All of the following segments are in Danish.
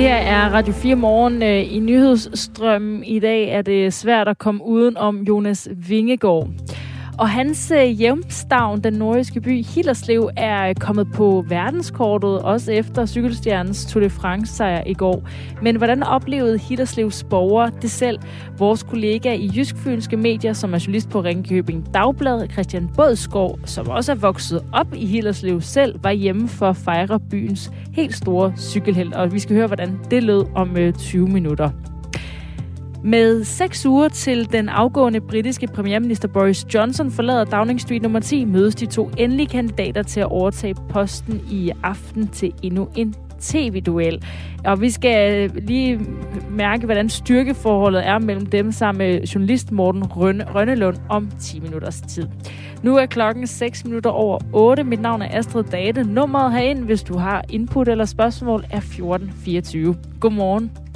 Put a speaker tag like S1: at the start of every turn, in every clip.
S1: Det her er Radio 4 Morgen øh, i nyhedsstrømmen. I dag er det svært at komme uden om Jonas Vingegaard. Og hans øh, hjemstavn, den nordiske by Hillerslev, er øh, kommet på verdenskortet, også efter cykelstjernens Tour de France sejr i går. Men hvordan oplevede Hillerslevs borgere det selv? Vores kollega i Jysk Fynske Medier, som er journalist på Ringkøbing Dagblad, Christian Bådskov, som også er vokset op i Hillerslev selv, var hjemme for at fejre byens helt store cykelheld. Og vi skal høre, hvordan det lød om øh, 20 minutter. Med seks uger til den afgående britiske premierminister Boris Johnson forlader Downing Street nummer 10, mødes de to endelige kandidater til at overtage posten i aften til endnu en tv-duel. Og vi skal øh, lige mærke, hvordan styrkeforholdet er mellem dem sammen med journalist Morten Rønnelund om 10 minutters tid. Nu er klokken 6 minutter over 8. Mit navn er Astrid Date. Nummeret herind, hvis du har input eller spørgsmål, er 1424. Godmorgen.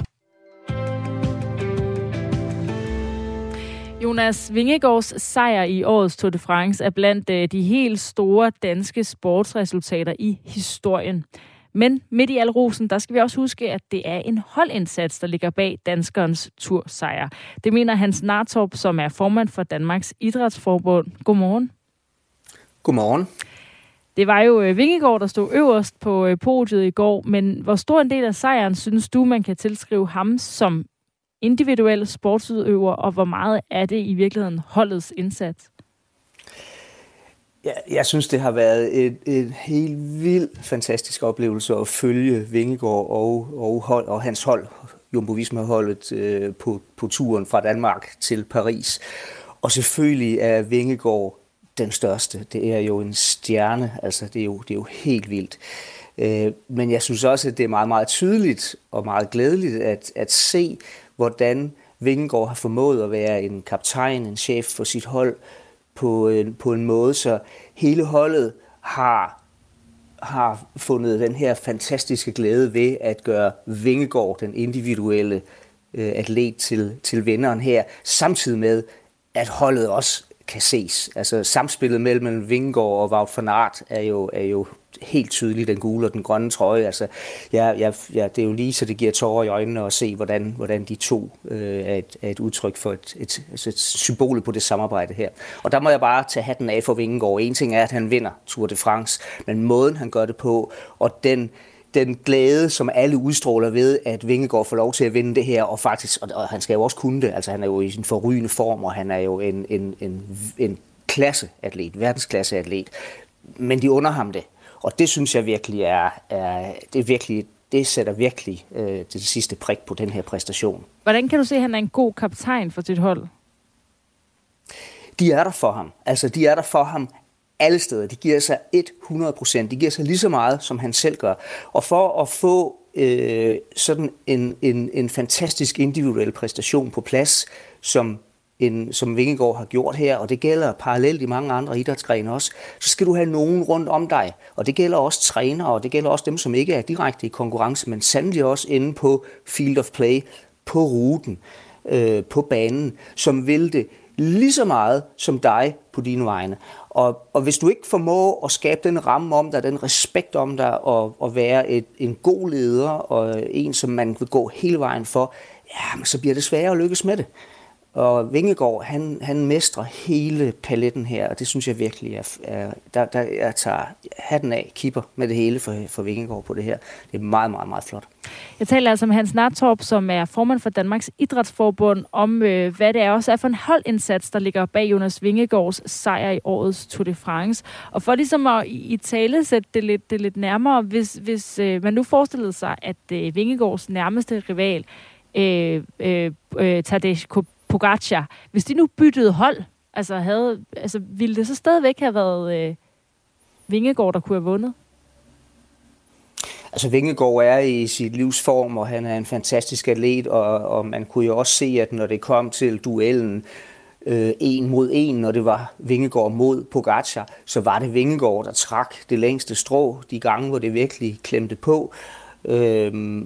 S1: Jonas Vingegaards sejr i årets Tour de France er blandt øh, de helt store danske sportsresultater i historien. Men midt i al rosen, der skal vi også huske, at det er en holdindsats, der ligger bag danskernes tursejr. Det mener Hans Nartorp, som er formand for Danmarks Idrætsforbund. Godmorgen.
S2: Godmorgen.
S1: Det var jo øh, Vingegaard, der stod øverst på øh, podiet i går, men hvor stor en del af sejren synes du, man kan tilskrive ham som individuelle sportsudøver, og hvor meget er det i virkeligheden holdets indsats?
S2: Ja, jeg synes, det har været et, et helt vildt fantastisk oplevelse at følge Vingegaard og, og, hold, og hans hold, Jumbo Visma-holdet, øh, på, på turen fra Danmark til Paris. Og selvfølgelig er Vingegaard den største. Det er jo en stjerne, altså det er jo, det er jo helt vildt. Øh, men jeg synes også, at det er meget, meget tydeligt og meget glædeligt at, at se, hvordan Vingegaard har formået at være en kaptajn, en chef for sit hold på en, på en måde, så hele holdet har har fundet den her fantastiske glæde ved at gøre Vingegaard, den individuelle øh, atlet, til, til vinderen her, samtidig med, at holdet også kan ses. Altså samspillet mellem Vingegaard og Wout van Aert er jo, er jo helt tydeligt den gule og den grønne trøje. Altså, ja, ja, ja, det er jo lige så det giver tårer i øjnene at se, hvordan, hvordan de to øh, er, et, er et udtryk for et, et, altså et symbol på det samarbejde her. Og der må jeg bare tage hatten af for Vingegaard. En ting er, at han vinder Tour de France, men måden han gør det på, og den den glæde, som alle udstråler ved, at Vingegaard får lov til at vinde det her, og faktisk, og, og han skal jo også kunne det, altså han er jo i sin forrygende form, og han er jo en, en, en, en klasseatlet, verdensklasseatlet, men de under ham det. Og det synes jeg virkelig er, er det er virkelig det sætter virkelig øh, det sidste prik på den her præstation.
S1: Hvordan kan du se, at han er en god kaptajn for sit hold?
S2: De er der for ham. Altså, de er der for ham alle steder. De giver sig 100 procent. De giver sig lige så meget, som han selv gør. Og for at få øh, sådan en, en, en fantastisk individuel præstation på plads, som end som Vingegaard har gjort her, og det gælder parallelt i mange andre idrætsgrene også, så skal du have nogen rundt om dig. Og det gælder også trænere, og det gælder også dem, som ikke er direkte i konkurrence, men sandelig også inde på field of play, på ruten, øh, på banen, som vil det lige så meget som dig på dine vegne. Og, og hvis du ikke formår at skabe den ramme om dig, den respekt om dig, og, og være et, en god leder, og en, som man vil gå hele vejen for, ja, så bliver det sværere at lykkes med det. Og Vingegaard, han, han mestrer hele paletten her, og det synes jeg virkelig er, er der, der jeg tager hatten af, kipper med det hele for, for Vingegaard på det her. Det er meget, meget, meget flot.
S1: Jeg taler altså med Hans Nartorp, som er formand for Danmarks Idrætsforbund, om øh, hvad det er også er for en holdindsats, der ligger bag Jonas Vingegaards sejr i årets Tour de France. Og for ligesom at i tale sætte det lidt, det lidt nærmere, hvis, hvis øh, man nu forestillede sig, at øh, Vingegaards nærmeste rival, øh, øh, øh, Tadej Pogacar, hvis de nu byttede hold, altså, havde, altså ville det så stadigvæk have været øh, Vingegaard, der kunne have vundet?
S2: Altså Vingegaard er i sit livs form, og han er en fantastisk atlet, og, og man kunne jo også se, at når det kom til duellen øh, en mod en, når det var Vingegaard mod Pogacar, så var det Vingegaard, der trak det længste strå, de gange, hvor det virkelig klemte på. Øh,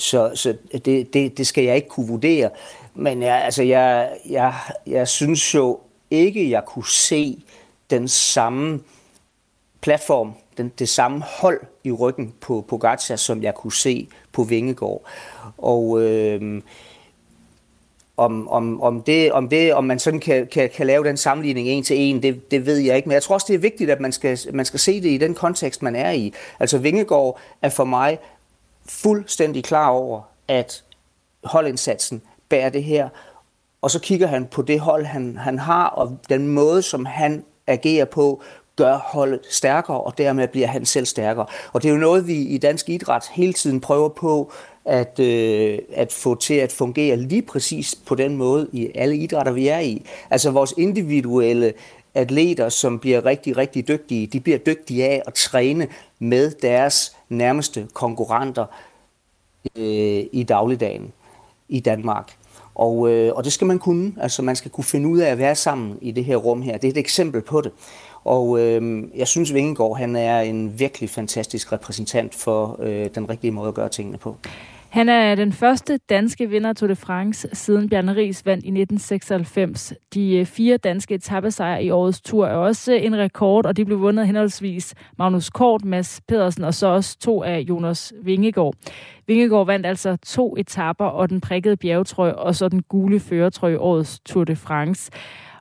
S2: så så det, det, det skal jeg ikke kunne vurdere. Men jeg, altså, jeg, jeg, jeg synes jo ikke, jeg kunne se den samme platform, den, det samme hold i ryggen på Pogacar, som jeg kunne se på Vingegård. Og øh, om, om, om, det, om, det, om man sådan kan, kan, kan lave den sammenligning en til en, det, det ved jeg ikke. Men jeg tror også, det er vigtigt, at man skal, man skal se det i den kontekst, man er i. Altså Vingegård er for mig fuldstændig klar over, at holdindsatsen bærer det her. Og så kigger han på det hold, han, han har, og den måde, som han agerer på, gør holdet stærkere, og dermed bliver han selv stærkere. Og det er jo noget, vi i dansk idræt hele tiden prøver på at, øh, at få til at fungere lige præcis på den måde i alle idrætter, vi er i. Altså vores individuelle atleter, som bliver rigtig, rigtig dygtige, de bliver dygtige af at træne med deres nærmeste konkurrenter øh, i dagligdagen i Danmark. Og, øh, og det skal man kunne. Altså man skal kunne finde ud af at være sammen i det her rum her. Det er et eksempel på det. Og øh, jeg synes, Vingegaard han er en virkelig fantastisk repræsentant for øh, den rigtige måde at gøre tingene på.
S1: Han er den første danske vinder Tour de France siden Bjarne Ries vandt i 1996. De øh, fire danske etappesejre i årets tur er også en rekord, og de blev vundet henholdsvis Magnus Kort, Mads Pedersen og så også to af Jonas Vingegaard. Vingegaard vandt altså to etapper og den prikkede bjergetrøje og så den gule føretrøje i årets Tour de France.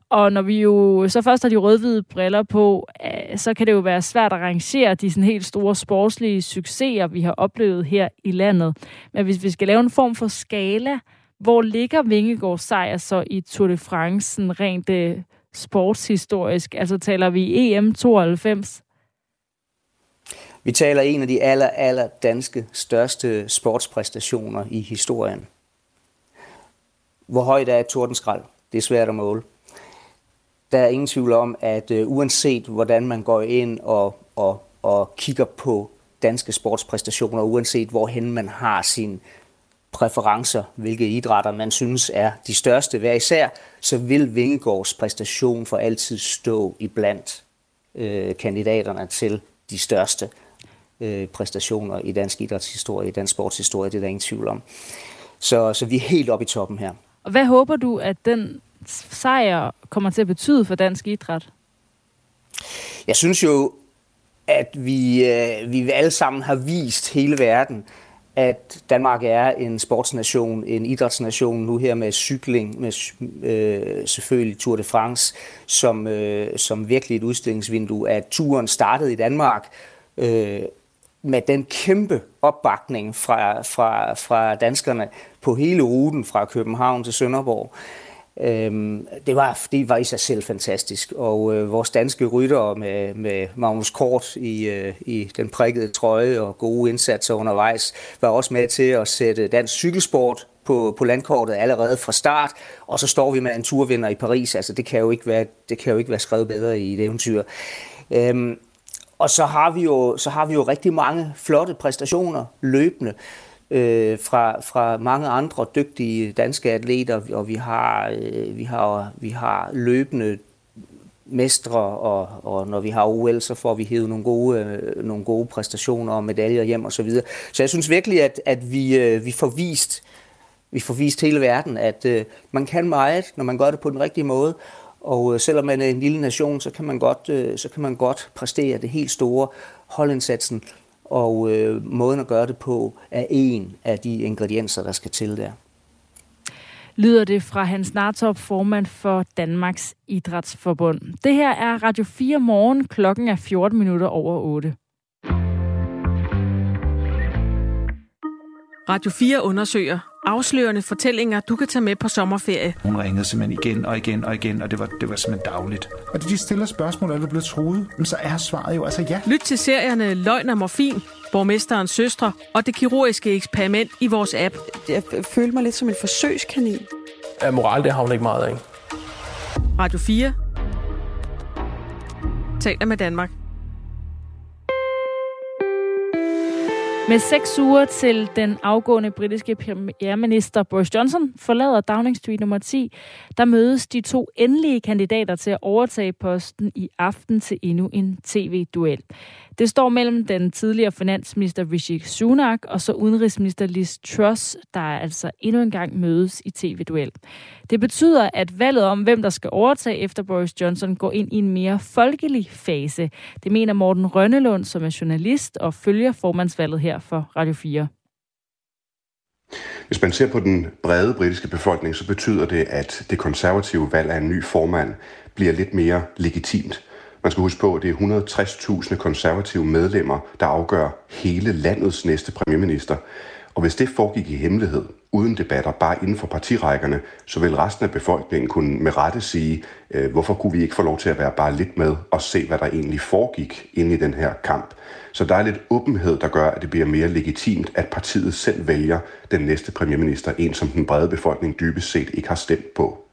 S1: Og når vi jo så først har de rødhvide briller på, øh, så kan det jo være svært at rangere de sådan helt store sportslige succeser, vi har oplevet her i landet. Men hvis vi skal lave en form for skala, hvor ligger Vingegaards sejr så i Tour de France rent øh, sportshistorisk? Altså taler vi EM 92?
S2: Vi taler en af de aller, aller danske største sportspræstationer i historien. Hvor højt er Tordenskrald? Det er svært at måle der er ingen tvivl om, at øh, uanset hvordan man går ind og, og, og kigger på danske sportspræstationer, uanset hvorhen man har sine præferencer, hvilke idrætter man synes er de største hver især, så vil Vingegaards præstation for altid stå i blandt øh, kandidaterne til de største øh, præstationer i dansk idrætshistorie, i dansk sportshistorie, det er der ingen tvivl om. Så, så vi er helt oppe i toppen her.
S1: Og hvad håber du, at den sejr kommer til at betyde for dansk idræt?
S2: Jeg synes jo, at vi, øh, vi alle sammen har vist hele verden, at Danmark er en sportsnation, en idrætsnation, nu her med cykling, med øh, selvfølgelig Tour de France, som, øh, som virkelig et udstillingsvindue, at turen startede i Danmark, øh, med den kæmpe opbakning fra, fra, fra danskerne på hele ruten fra København til Sønderborg. Øhm, det, var, det var i sig selv fantastisk, og øh, vores danske rytter med, med Magnus Kort i, øh, i den prikkede trøje og gode indsatser undervejs, var også med til at sætte dansk cykelsport på, på landkortet allerede fra start, og så står vi med en turvinder i Paris. Altså, det kan jo ikke være, det kan jo ikke være skrevet bedre i et eventyr. Øhm, og så har, vi jo, så har vi jo rigtig mange flotte præstationer løbende øh, fra, fra mange andre dygtige danske atleter, og vi har, øh, vi har, vi har løbende mestre, og, og når vi har OL, så får vi hævet nogle gode, øh, nogle gode præstationer og medaljer hjem og så videre. Så jeg synes virkelig, at, at vi, øh, vi får vist vi får vist hele verden, at øh, man kan meget, når man gør det på den rigtige måde, og øh, selvom man er en lille nation, så kan man godt, øh, så kan man godt præstere det helt store holdindsatsen og øh, måden at gøre det på er en af de ingredienser, der skal til der.
S1: Lyder det fra Hans Nartop, formand for Danmarks Idrætsforbund. Det her er Radio 4 morgen. Klokken er 14 minutter over 8.
S3: Radio 4 undersøger afslørende fortællinger, du kan tage med på sommerferie.
S4: Hun ringede simpelthen igen og igen og igen, og det var, det var simpelthen dagligt.
S5: Og de stiller spørgsmål, er du blevet truet? Men så er svaret jo altså ja.
S3: Lyt til serierne Løgn og Morfin, Borgmesterens Søstre og Det Kirurgiske Eksperiment i vores app.
S6: Jeg føler mig lidt som en forsøgskanin.
S7: Ja, moral, det har hun ikke meget af.
S3: Radio 4 taler med Danmark.
S1: Med seks uger til den afgående britiske premierminister Boris Johnson forlader Downing Street nummer 10, der mødes de to endelige kandidater til at overtage posten i aften til endnu en tv-duel. Det står mellem den tidligere finansminister Rishi Sunak og så udenrigsminister Liz Truss, der altså endnu en gang mødes i tv-duel. Det betyder, at valget om, hvem der skal overtage efter Boris Johnson, går ind i en mere folkelig fase. Det mener Morten Rønnelund, som er journalist og følger formandsvalget her for Radio 4.
S8: Hvis man ser på den brede britiske befolkning, så betyder det, at det konservative valg af en ny formand bliver lidt mere legitimt. Man skal huske på, at det er 160.000 konservative medlemmer, der afgør hele landets næste premierminister. Og hvis det foregik i hemmelighed, uden debatter, bare inden for partirækkerne, så vil resten af befolkningen kunne med rette sige, øh, hvorfor kunne vi ikke få lov til at være bare lidt med og se, hvad der egentlig foregik inde i den her kamp. Så der er lidt åbenhed, der gør, at det bliver mere legitimt, at partiet selv vælger den næste premierminister, en som den brede befolkning dybest set ikke har stemt på.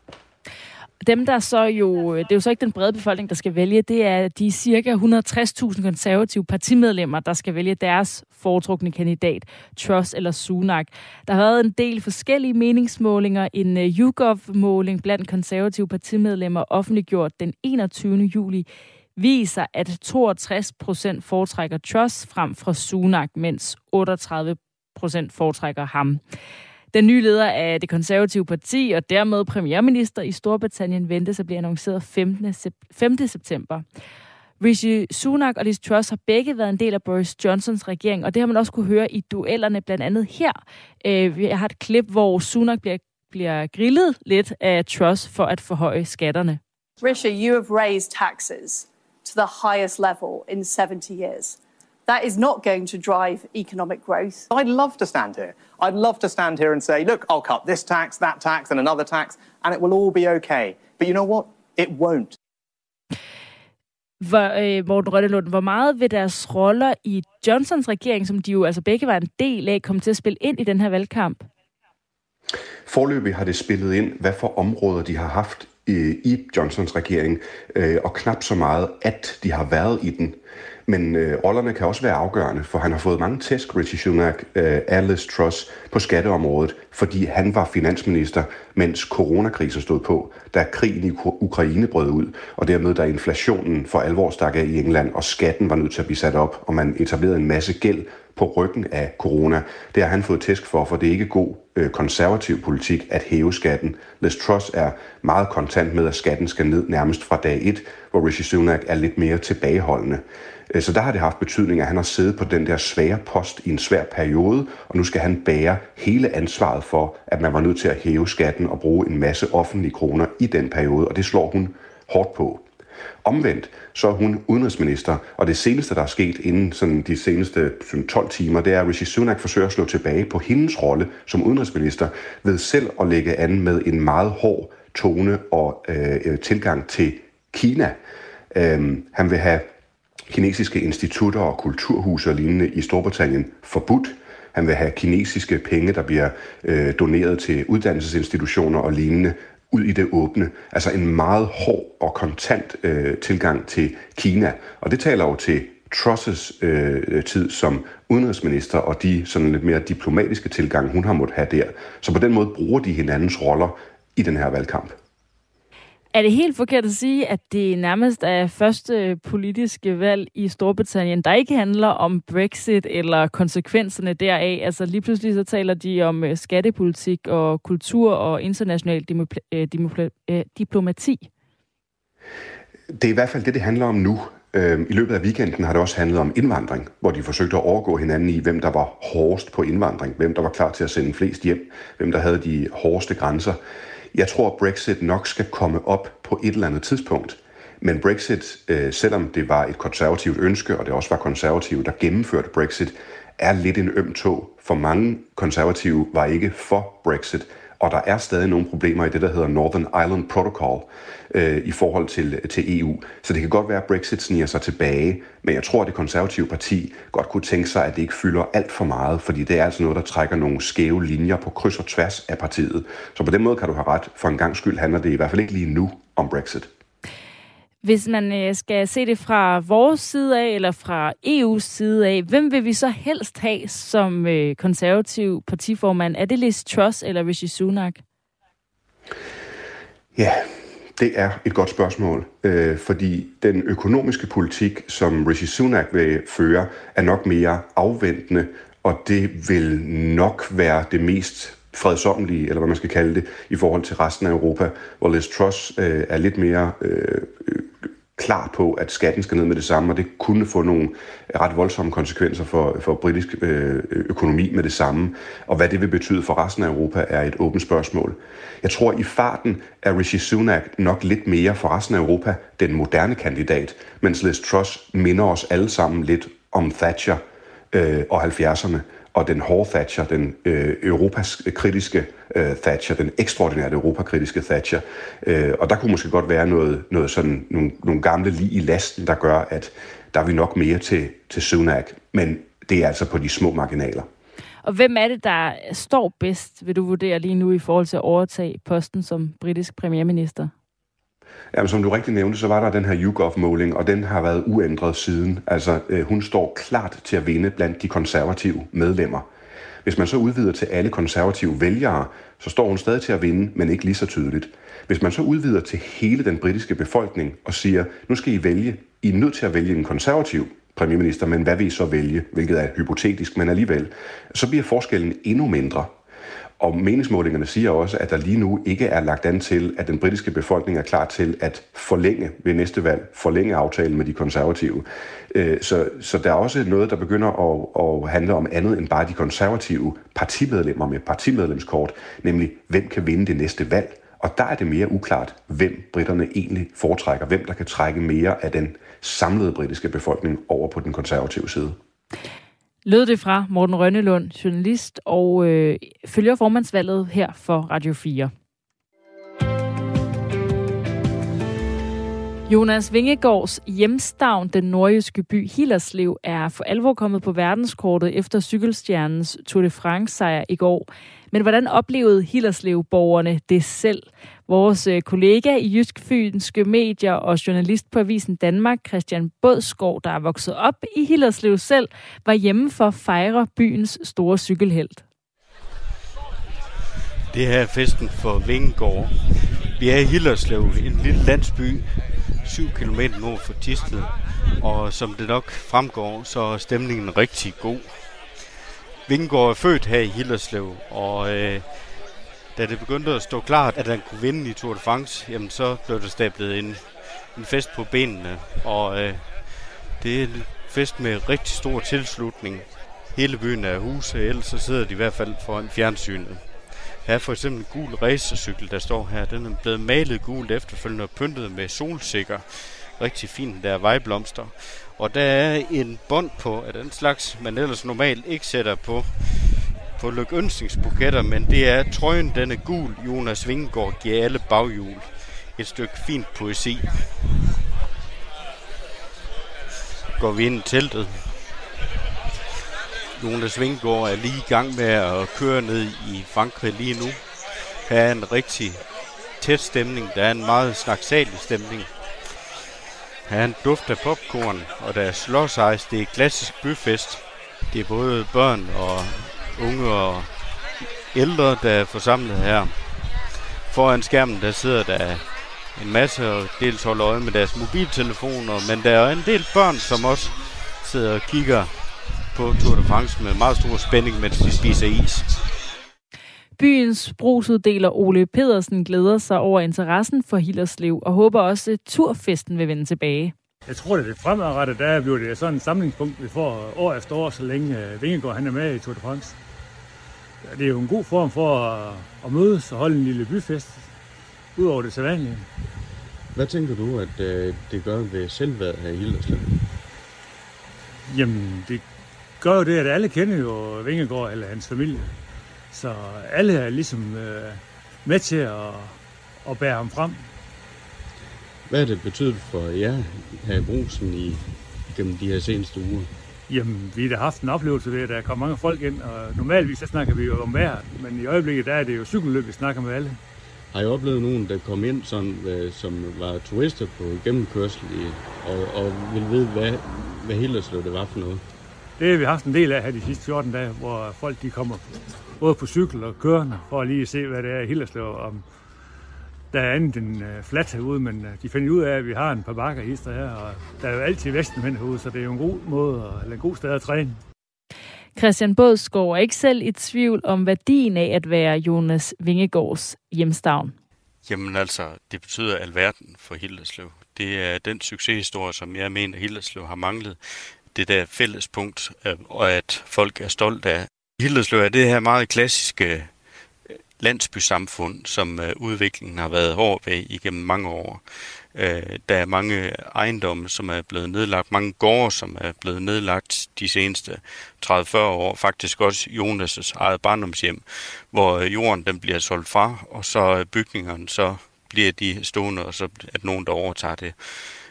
S1: Dem, der så jo, det er jo så ikke den brede befolkning, der skal vælge, det er de cirka 160.000 konservative partimedlemmer, der skal vælge deres foretrukne kandidat, Truss eller Sunak. Der har været en del forskellige meningsmålinger. En øh, YouGov-måling blandt konservative partimedlemmer offentliggjort den 21. juli viser, at 62 procent foretrækker Truss frem for Sunak, mens 38 procent foretrækker ham. Den nye leder af det konservative parti og dermed premierminister i Storbritannien ventes at blive annonceret 15. 5. september. Rishi Sunak og Liz Truss har begge været en del af Boris Johnsons regering, og det har man også kunne høre i duellerne, blandt andet her. Øh, Jeg har et klip, hvor Sunak bliver, bliver grillet lidt af Truss for at forhøje skatterne.
S9: Rishi, you have raised taxes to the highest level in 70 years. That is not going to drive economic growth.
S10: I'd love to stand here. I'd love to stand here and say, look, I'll cut this tax, that tax, and another tax, and it will all be okay. But you know what? It won't.
S1: Hvor, øh, Morten Rønnelund, hvor meget vil deres roller i Johnsons regering, som de jo altså begge var en del af, komme til at spille ind i den her valgkamp?
S8: Forløbig har det spillet ind, hvad for områder de har haft i, i Johnsons regering, øh, og knap så meget, at de har været i den. Men øh, rollerne kan også være afgørende, for han har fået mange tæsk, Richie Sunak, øh, Alice Truss, på skatteområdet, fordi han var finansminister, mens coronakrisen stod på, da krigen i Ukraine brød ud, og dermed da inflationen for alvor stak af i England, og skatten var nødt til at blive sat op, og man etablerede en masse gæld på ryggen af corona. Det har han fået tæsk for, for det er ikke god øh, konservativ politik at hæve skatten. Liz Truss er meget kontant med, at skatten skal ned nærmest fra dag 1, hvor Rishi Sunak er lidt mere tilbageholdende. Øh, så der har det haft betydning, at han har siddet på den der svære post i en svær periode, og nu skal han bære hele ansvaret for, at man var nødt til at hæve skatten og bruge en masse offentlige kroner i den periode, og det slår hun hårdt på. Omvendt, så er hun udenrigsminister, og det seneste, der er sket inden sådan de seneste 12 timer, det er, at Rishi Sunak forsøger at slå tilbage på hendes rolle som udenrigsminister ved selv at lægge an med en meget hård tone og øh, øh tilgang til Kina. Øhm, han vil have kinesiske institutter og kulturhuse og lignende i Storbritannien forbudt. Han vil have kinesiske penge, der bliver øh, doneret til uddannelsesinstitutioner og lignende ud i det åbne. Altså en meget hård og kontant øh, tilgang til Kina. Og det taler jo til Trusses øh, tid som udenrigsminister og de sådan lidt mere diplomatiske tilgang, hun har måttet have der. Så på den måde bruger de hinandens roller i den her valgkamp.
S1: Er det helt forkert at sige, at det nærmest er første politiske valg i Storbritannien, der ikke handler om Brexit eller konsekvenserne deraf? Altså lige pludselig så taler de om øh, skattepolitik og kultur og international øh, øh, diplomati.
S8: Det er i hvert fald det, det handler om nu. Øhm, I løbet af weekenden har det også handlet om indvandring, hvor de forsøgte at overgå hinanden i, hvem der var hårdest på indvandring, hvem der var klar til at sende flest hjem, hvem der havde de hårdeste grænser. Jeg tror, Brexit nok skal komme op på et eller andet tidspunkt. Men Brexit, øh, selvom det var et konservativt ønske, og det også var konservative, der gennemførte Brexit, er lidt en øm tog. For mange konservative var ikke for Brexit, og der er stadig nogle problemer i det, der hedder Northern Ireland Protocol øh, i forhold til, til EU. Så det kan godt være, at Brexit sniger sig tilbage, men jeg tror, at det konservative parti godt kunne tænke sig, at det ikke fylder alt for meget, fordi det er altså noget, der trækker nogle skæve linjer på kryds og tværs af partiet. Så på den måde kan du have ret. For en gang skyld handler det i hvert fald ikke lige nu om Brexit.
S1: Hvis man øh, skal se det fra vores side af, eller fra EU's side af, hvem vil vi så helst have som øh, konservativ partiformand? Er det Liz Truss eller Rishi Sunak?
S8: Ja, det er et godt spørgsmål, øh, fordi den økonomiske politik, som Rishi Sunak vil føre, er nok mere afventende, og det vil nok være det mest fredsomlige, eller hvad man skal kalde det, i forhold til resten af Europa, hvor Liz Truss øh, er lidt mere øh, klar på, at skatten skal ned med det samme, og det kunne få nogle ret voldsomme konsekvenser for, for britisk øh, økonomi med det samme. Og hvad det vil betyde for resten af Europa, er et åbent spørgsmål. Jeg tror, i farten er Rishi Sunak nok lidt mere for resten af Europa den moderne kandidat, mens Liz Truss minder os alle sammen lidt om Thatcher øh, og 70'erne og den hårde Thatcher, den øh, Europas øh, kritiske øh, Thatcher, den ekstraordinært europakritiske Thatcher. Øh, og der kunne måske godt være noget, noget sådan, nogle, nogle gamle lige i lasten, der gør, at der er vi nok mere til, til Sunak. Men det er altså på de små marginaler.
S1: Og hvem er det, der står bedst, vil du vurdere lige nu, i forhold til at overtage posten som britisk premierminister?
S8: Jamen, som du rigtig nævnte, så var der den her YouGov-måling, og den har været uændret siden. Altså, øh, hun står klart til at vinde blandt de konservative medlemmer. Hvis man så udvider til alle konservative vælgere, så står hun stadig til at vinde, men ikke lige så tydeligt. Hvis man så udvider til hele den britiske befolkning og siger, nu skal I vælge, I er nødt til at vælge en konservativ premierminister, men hvad vil I så vælge, hvilket er hypotetisk, men alligevel, så bliver forskellen endnu mindre. Og meningsmålingerne siger også, at der lige nu ikke er lagt an til, at den britiske befolkning er klar til at forlænge ved næste valg, forlænge aftalen med de konservative. Øh, så, så der er også noget, der begynder at, at handle om andet end bare de konservative partimedlemmer med partimedlemskort, nemlig hvem kan vinde det næste valg. Og der er det mere uklart, hvem britterne egentlig foretrækker, hvem der kan trække mere af den samlede britiske befolkning over på den konservative side
S1: lød det fra Morten Rønnelund, journalist og øh, følger formandsvalget her for Radio 4. Jonas Vingegaards hjemstavn, den nordjyske by Hillerslev, er for alvor kommet på verdenskortet efter cykelstjernens Tour de France-sejr i går. Men hvordan oplevede Hillerslev-borgerne det selv? Vores øh, kollega i Jysk Fynske Medier og journalist på Avisen Danmark, Christian Bådskov, der er vokset op i Hillerslev selv, var hjemme for at fejre byens store cykelhelt.
S11: Det her er festen for Vingegaard. Vi er i Hillerslev, en lille landsby, 7 km nord for Tisted. Og som det nok fremgår, så er stemningen rigtig god. Vingegaard er født her i Hillerslev, og øh, da det begyndte at stå klart, at han kunne vinde i Tour de France, jamen så blev der stablet en, en fest på benene, og øh, det er en fest med rigtig stor tilslutning. Hele byen er huse, ellers så sidder de i hvert fald foran fjernsynet. Her er for eksempel en gul racercykel, der står her. Den er blevet malet gult efterfølgende og pyntet med solsikker. Rigtig fint, der er vejblomster. Og der er en bånd på af den slags, man ellers normalt ikke sætter på på lykønsningsbuketter, men det er trøjen, den er gul. Jonas Vingegaard giver alle baghjul. Et stykke fint poesi. Går vi ind i teltet. Jonas Vingegaard er lige i gang med at køre ned i Frankrig lige nu. Her er en rigtig tæt stemning. Der er en meget snaksalig stemning. Han dufter popcorn, og der er slåsejs. Det er klassisk byfest. Det er både børn og unge og ældre, der er forsamlet her. Foran skærmen, der sidder der en masse og dels holder øje med deres mobiltelefoner, men der er en del børn, som også sidder og kigger på Tour de France med meget stor spænding, mens de spiser is.
S1: Byens brugsuddeler Ole Pedersen glæder sig over interessen for Hillerslev og håber også, at turfesten vil vende tilbage.
S12: Jeg tror, at det fremadrettet, der bliver det sådan et samlingspunkt, vi får år efter år, så længe Vingegaard han er med i Tour de France. Det er jo en god form for at, at mødes og holde en lille byfest, udover det sædvanlige.
S13: Hvad tænker du, at øh, det gør ved selvværd her i Hillerslev?
S12: Jamen, det gør jo det, at alle kender jo Vingegaard eller hans familie. Så alle er ligesom øh, med til at, at bære ham frem.
S13: Hvad har det betydet for jer her i brusen i, gennem de her seneste uger?
S12: Jamen, vi har haft en oplevelse ved, at der kommer mange folk ind, og normalvis så snakker vi jo om vejret, men i øjeblikket der er det jo cykelløb, vi snakker med alle.
S13: Har jeg oplevet nogen, der kom ind, sådan, øh, som var turister på gennemkørsel, i, og, og ville vide, hvad, hvad Hillerslev det var for noget?
S12: Det har vi haft en del af her de sidste 14 dage, hvor folk de kommer både på cykel og kørende, for at lige se, hvad det er i Hillerslev, om der er andet end uh, flat herude, men uh, de finder ud af, at vi har en par bakker hister her, og der er jo altid vestenmænd herude, så det er jo en god måde, eller en god sted at træne.
S1: Christian Bådsgaard er ikke selv i tvivl om værdien af at være Jonas Vingegaards hjemstavn.
S11: Jamen altså, det betyder alverden for Hillerslev. Det er den succeshistorie, som jeg mener, Hillerslev har manglet. Det der fællespunkt, øh, og at folk er stolt af. Hillerslev er det her meget klassiske øh, landsbysamfund, som øh, udviklingen har været hård ved igennem mange år. Øh, der er mange ejendomme, som er blevet nedlagt, mange gårde, som er blevet nedlagt de seneste 30-40 år. Faktisk også Jonas' eget barndomshjem, hvor øh, jorden den bliver solgt fra, og så øh, bygningerne, så bliver de stående, og så er nogen, der overtager det.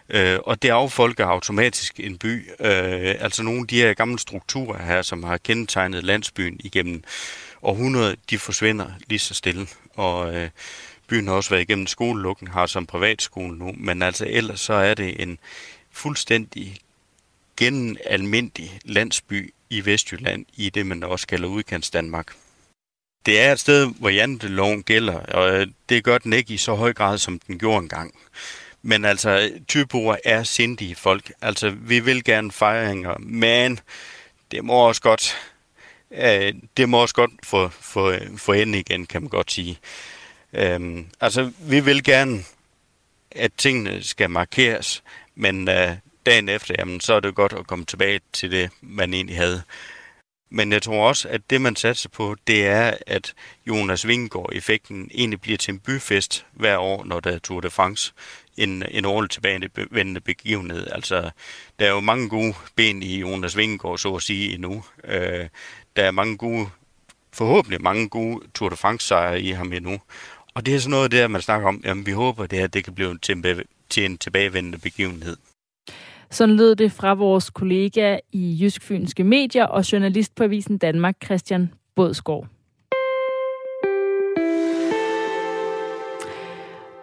S11: Øh, og det affolker automatisk en by. Øh, altså nogle af de her gamle strukturer her, som har kendetegnet landsbyen igennem århundreder, de forsvinder lige så stille. Og øh, byen har også været igennem skolelukken, har som privatskole nu, men altså ellers så er det en fuldstændig genalmindelig landsby i Vestjylland, i det man også kalder udkants Danmark. Det er et sted, hvor janteloven gælder, og øh, det gør den ikke i så høj grad, som den gjorde engang. Men altså, tyboer er sindige folk. Altså, vi vil gerne fejringer, men det må også godt øh, det må også godt få, få, få ende igen, kan man godt sige. Øhm, altså, vi vil gerne, at tingene skal markeres, men øh, dagen efter, jamen, så er det godt at komme tilbage til det, man egentlig havde. Men jeg tror også, at det, man satser på, det er, at Jonas Vingegaard-effekten egentlig bliver til en byfest hver år, når der er Tour de France. En, en årligt tilbagevendende begivenhed. Altså, der er jo mange gode ben i Jonas Vingegaard, så at sige, endnu. Øh, der er mange gode, forhåbentlig mange gode Tour de France-sejre i ham endnu. Og det er sådan noget der, man snakker om, jamen vi håber, det her det kan blive til en, til en tilbagevendende begivenhed.
S1: Sådan lød det fra vores kollega i Jysk Fynske Medier og journalist på Avisen Danmark, Christian Bådsgaard.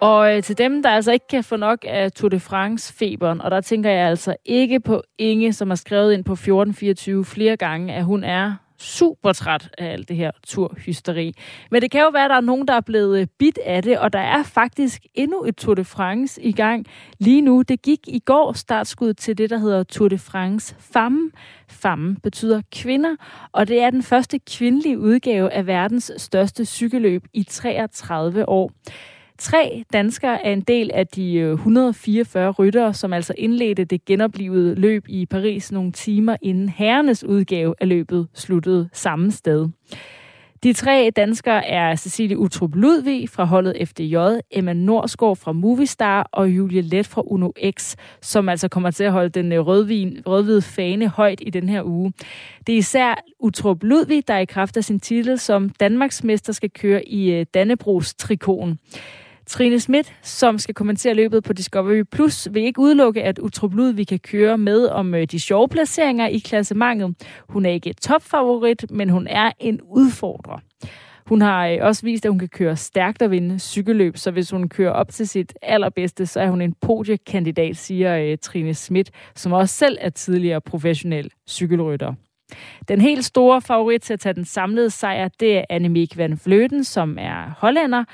S1: Og øh, til dem, der altså ikke kan få nok af Tour de France-feberen, og der tænker jeg altså ikke på Inge, som har skrevet ind på 1424 flere gange, at hun er super træt af alt det her turhysteri. Men det kan jo være, at der er nogen, der er blevet øh, bit af det, og der er faktisk endnu et Tour de France i gang lige nu. Det gik i går startskud til det, der hedder Tour de France Femme. Femme betyder kvinder, og det er den første kvindelige udgave af verdens største cykelløb i 33 år. Tre danskere er en del af de øh, 144 ryttere, som altså indledte det genoplivede løb i Paris nogle timer inden herrenes udgave af løbet sluttede samme sted. De tre danskere er Cecilie Utrup Ludvig fra holdet FDJ, Emma Norsgaard fra Movistar og Julie Let fra Uno X, som altså kommer til at holde den øh, rødvin, rødhvide fane højt i den her uge. Det er især Utrup Ludvig, der i kraft af sin titel som Danmarksmester skal køre i øh, Dannebrogs trikon. Trine Schmidt, som skal kommentere løbet på Discovery Plus, vil ikke udelukke, at Utrup vi kan køre med om øh, de sjove placeringer i klassementet. Hun er ikke topfavorit, men hun er en udfordrer. Hun har øh, også vist, at hun kan køre stærkt og vinde cykelløb, så hvis hun kører op til sit allerbedste, så er hun en podiekandidat, siger øh, Trine Schmidt, som også selv er tidligere professionel cykelrytter. Den helt store favorit til at tage den samlede sejr, det er Annemiek van Vleuten, som er hollænder,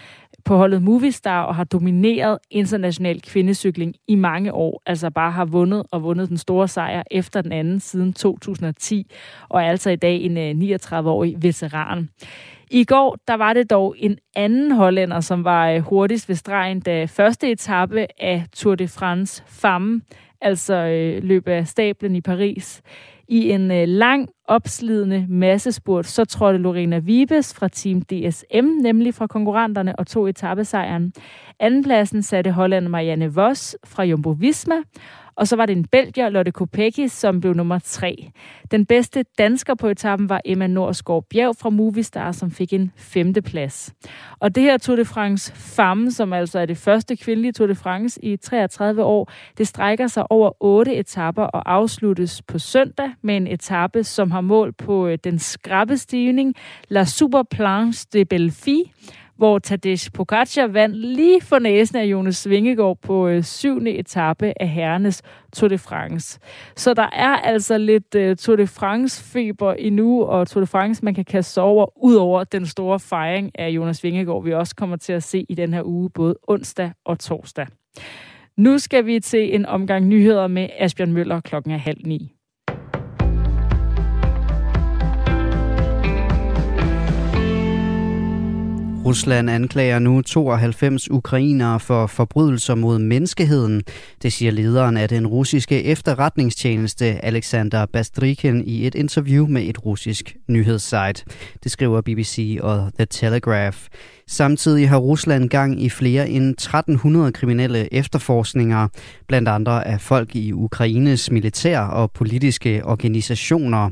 S1: på holdet Movistar og har domineret international kvindecykling i mange år. Altså bare har vundet og vundet den store sejr efter den anden siden 2010, og er altså i dag en øh, 39-årig veteran. I går, der var det dog en anden hollænder, som var øh, hurtigst ved stregen, da første etape af Tour de France Femme, altså øh, af stablen i Paris, i en øh, lang, opslidende massespurt, så trådte Lorena Vibes fra Team DSM, nemlig fra konkurrenterne, og tog etappesejren. Andenpladsen satte Holland Marianne Voss fra Jumbo Visma, og så var det en belgier, Lotte Kopecky, som blev nummer tre. Den bedste dansker på etappen var Emma Norsgaard Bjerg fra Movistar, som fik en femteplads. Og det her Tour de France Femme, som altså er det første kvindelige Tour de France i 33 år, det strækker sig over otte etapper og afsluttes på søndag med en etape, som har mål på øh, den skrappe stigning La Superplanche de Belfi, hvor Tadej Pogacar vandt lige for næsen af Jonas Vingegaard på øh, syvende etape af herrenes Tour de France. Så der er altså lidt øh, Tour de France-feber endnu, og Tour de France, man kan kaste sig over, ud over den store fejring af Jonas Vingegaard, vi også kommer til at se i den her uge, både onsdag og torsdag. Nu skal vi til en omgang nyheder med Asbjørn Møller klokken er halv ni.
S14: Rusland anklager nu 92 ukrainere for forbrydelser mod menneskeheden. Det siger lederen af den russiske efterretningstjeneste Alexander Bastrikin i et interview med et russisk nyhedssite. Det skriver BBC og The Telegraph. Samtidig har Rusland gang i flere end 1300 kriminelle efterforskninger, blandt andre af folk i Ukraines militær og politiske organisationer.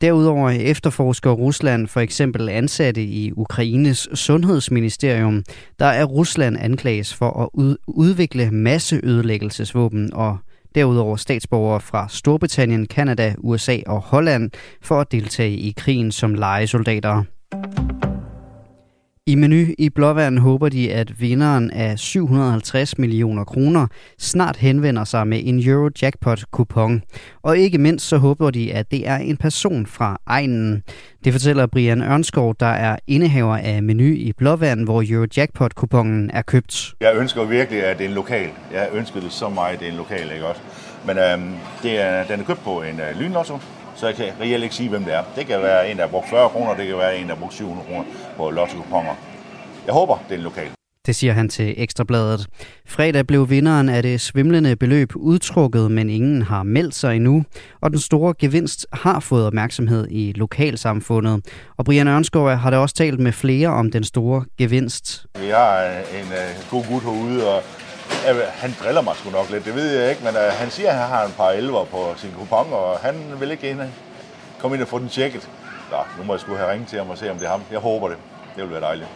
S14: Derudover efterforsker Rusland for eksempel ansatte i Ukraines sundhedsministerium, der er Rusland anklages for at udvikle masseødelæggelsesvåben og derudover statsborgere fra Storbritannien, Kanada, USA og Holland for at deltage i krigen som legesoldater. I menu i Blåvand håber de, at vinderen af 750 millioner kroner snart henvender sig med en Eurojackpot-kupon. Og ikke mindst så håber de, at det er en person fra egnen. Det fortæller Brian Ørnskov, der er indehaver af menu i Blåvand, hvor Eurojackpot-kuponen er købt.
S15: Jeg ønsker virkelig, at det er en lokal. Jeg ønsker det så meget, at det er en lokal, ikke også? Men øhm, det er, den er købt på en øh, lynlotto, så jeg kan reelt ikke sige, hvem det er. Det kan være en, der har brugt 40 kroner, det kan være en, der har brugt 700 kroner på lotto Jeg håber, det er en lokal.
S14: Det siger han til Ekstrabladet. Fredag blev vinderen af det svimlende beløb udtrukket, men ingen har meldt sig endnu. Og den store gevinst har fået opmærksomhed i lokalsamfundet. Og Brian Ørnskov har da også talt med flere om den store gevinst.
S15: Vi har en uh, god gut herude, og han driller mig sgu nok lidt, det ved jeg ikke, men uh, han siger, at han har en par elver på sin kupon, og han vil ikke ind, øh, komme ind og få den tjekket. Nå, nu må jeg sgu have ringet til ham og se, om det er ham. Jeg håber det. Det vil være dejligt.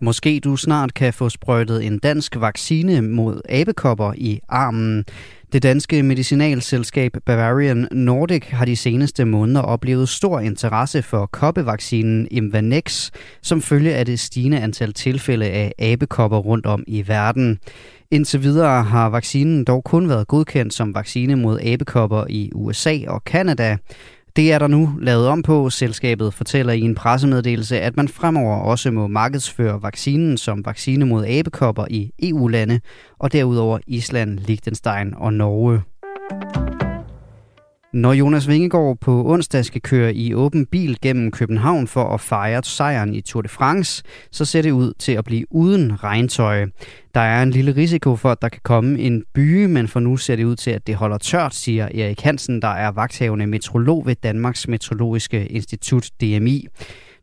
S14: Måske du snart kan få sprøjtet en dansk vaccine mod abekopper i armen. Det danske medicinalselskab Bavarian Nordic har de seneste måneder oplevet stor interesse for koppevaccinen Imvanex, som følge af det stigende antal tilfælde af abekopper rundt om i verden. Indtil videre har vaccinen dog kun været godkendt som vaccine mod abekopper i USA og Kanada. Det er der nu lavet om på. Selskabet fortæller i en pressemeddelelse, at man fremover også må markedsføre vaccinen som vaccine mod abekopper i EU-lande, og derudover Island, Liechtenstein og Norge. Når Jonas Vingegaard på onsdag skal køre i åben bil gennem København for at fejre sejren i Tour de France, så ser det ud til at blive uden regntøj. Der er en lille risiko for, at der kan komme en byge, men for nu ser det ud til, at det holder tørt, siger Erik Hansen, der er vagthavende metrolog ved Danmarks Meteorologiske Institut DMI.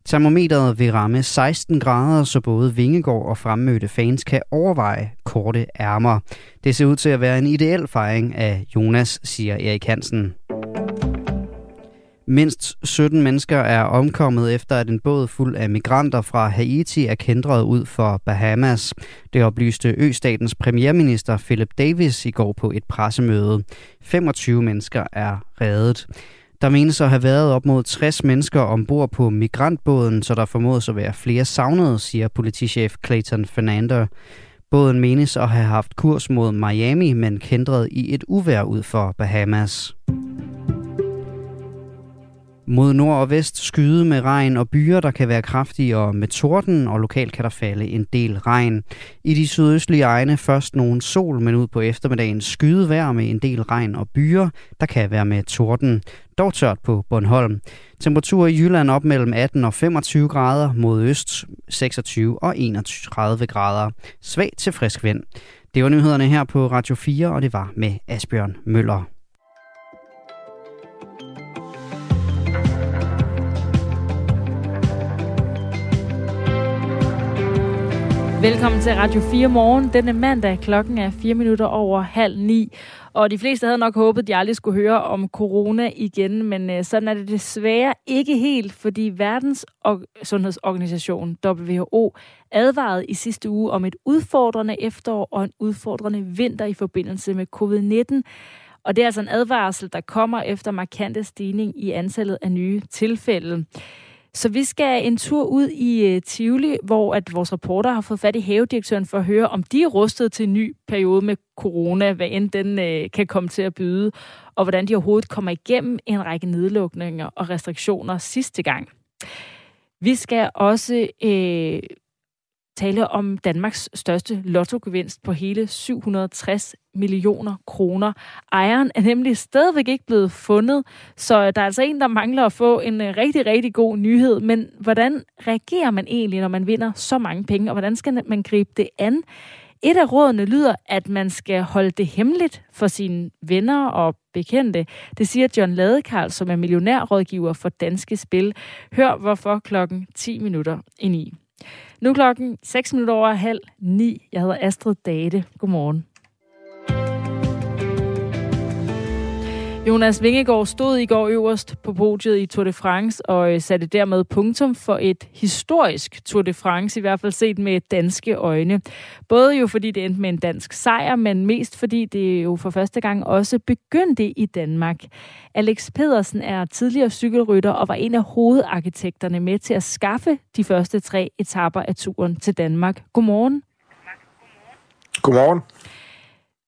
S14: Termometeret vil ramme 16 grader, så både Vingegård og fremmødte fans kan overveje korte ærmer. Det ser ud til at være en ideel fejring af Jonas, siger Erik Hansen. Mindst 17 mennesker er omkommet efter, at en båd fuld af migranter fra Haiti er kendret ud for Bahamas. Det oplyste østatens premierminister Philip Davis i går på et pressemøde. 25 mennesker er reddet. Der menes at have været op mod 60 mennesker ombord på migrantbåden, så der formodes at være flere savnede, siger politichef Clayton Fernando. Båden menes at have haft kurs mod Miami, men kendret i et uvær ud for Bahamas. Mod nord og vest skyde med regn og byer, der kan være kraftige og med torden, og lokalt kan der falde en del regn. I de sydøstlige egne først nogen sol, men ud på eftermiddagen skyde vejr med en del regn og byer, der kan være med torden. Dog tørt på Bornholm. Temperatur i Jylland op mellem 18 og 25 grader, mod øst 26 og 31 grader. Svag til frisk vind. Det var nyhederne her på Radio 4, og det var med Asbjørn Møller.
S1: Velkommen til Radio 4 morgen. Denne mandag klokken er 4 minutter over halv ni. Og de fleste havde nok håbet, at de aldrig skulle høre om corona igen, men øh, sådan er det desværre ikke helt, fordi Verdens Sundhedsorganisation, WHO, advarede i sidste uge om et udfordrende efterår og en udfordrende vinter i forbindelse med covid-19. Og det er altså en advarsel, der kommer efter markante stigning i antallet af nye tilfælde. Så vi skal en tur ud i øh, Tivoli, hvor at vores reporter har fået fat i havedirektøren for at høre, om de er rustet til en ny periode med corona, hvad end den øh, kan komme til at byde, og hvordan de overhovedet kommer igennem en række nedlukninger og restriktioner sidste gang. Vi skal også øh, tale om Danmarks største lottogevinst på hele 760 millioner kroner. Ejeren er nemlig stadigvæk ikke blevet fundet, så der er altså en, der mangler at få en øh, rigtig, rigtig god nyhed. Men hvordan reagerer man egentlig, når man vinder så mange penge, og hvordan skal man gribe det an? Et af rådene lyder, at man skal holde det hemmeligt for sine venner og bekendte. Det siger John Ladekarl, som er millionærrådgiver for Danske Spil. Hør hvorfor klokken 10 minutter ind i 9. Nu klokken 6 minutter over halv 9. Jeg hedder Astrid Date. Godmorgen. Jonas Vingegaard stod i går øverst på podiet i Tour de France og øh, satte dermed punktum for et historisk Tour de France, i hvert fald set med danske øjne. Både jo fordi det endte med en dansk sejr, men mest fordi det jo for første gang også begyndte i Danmark. Alex Pedersen er tidligere cykelrytter og var en af hovedarkitekterne med til at skaffe de første tre etapper af turen til Danmark. Godmorgen.
S16: Godmorgen. Godmorgen.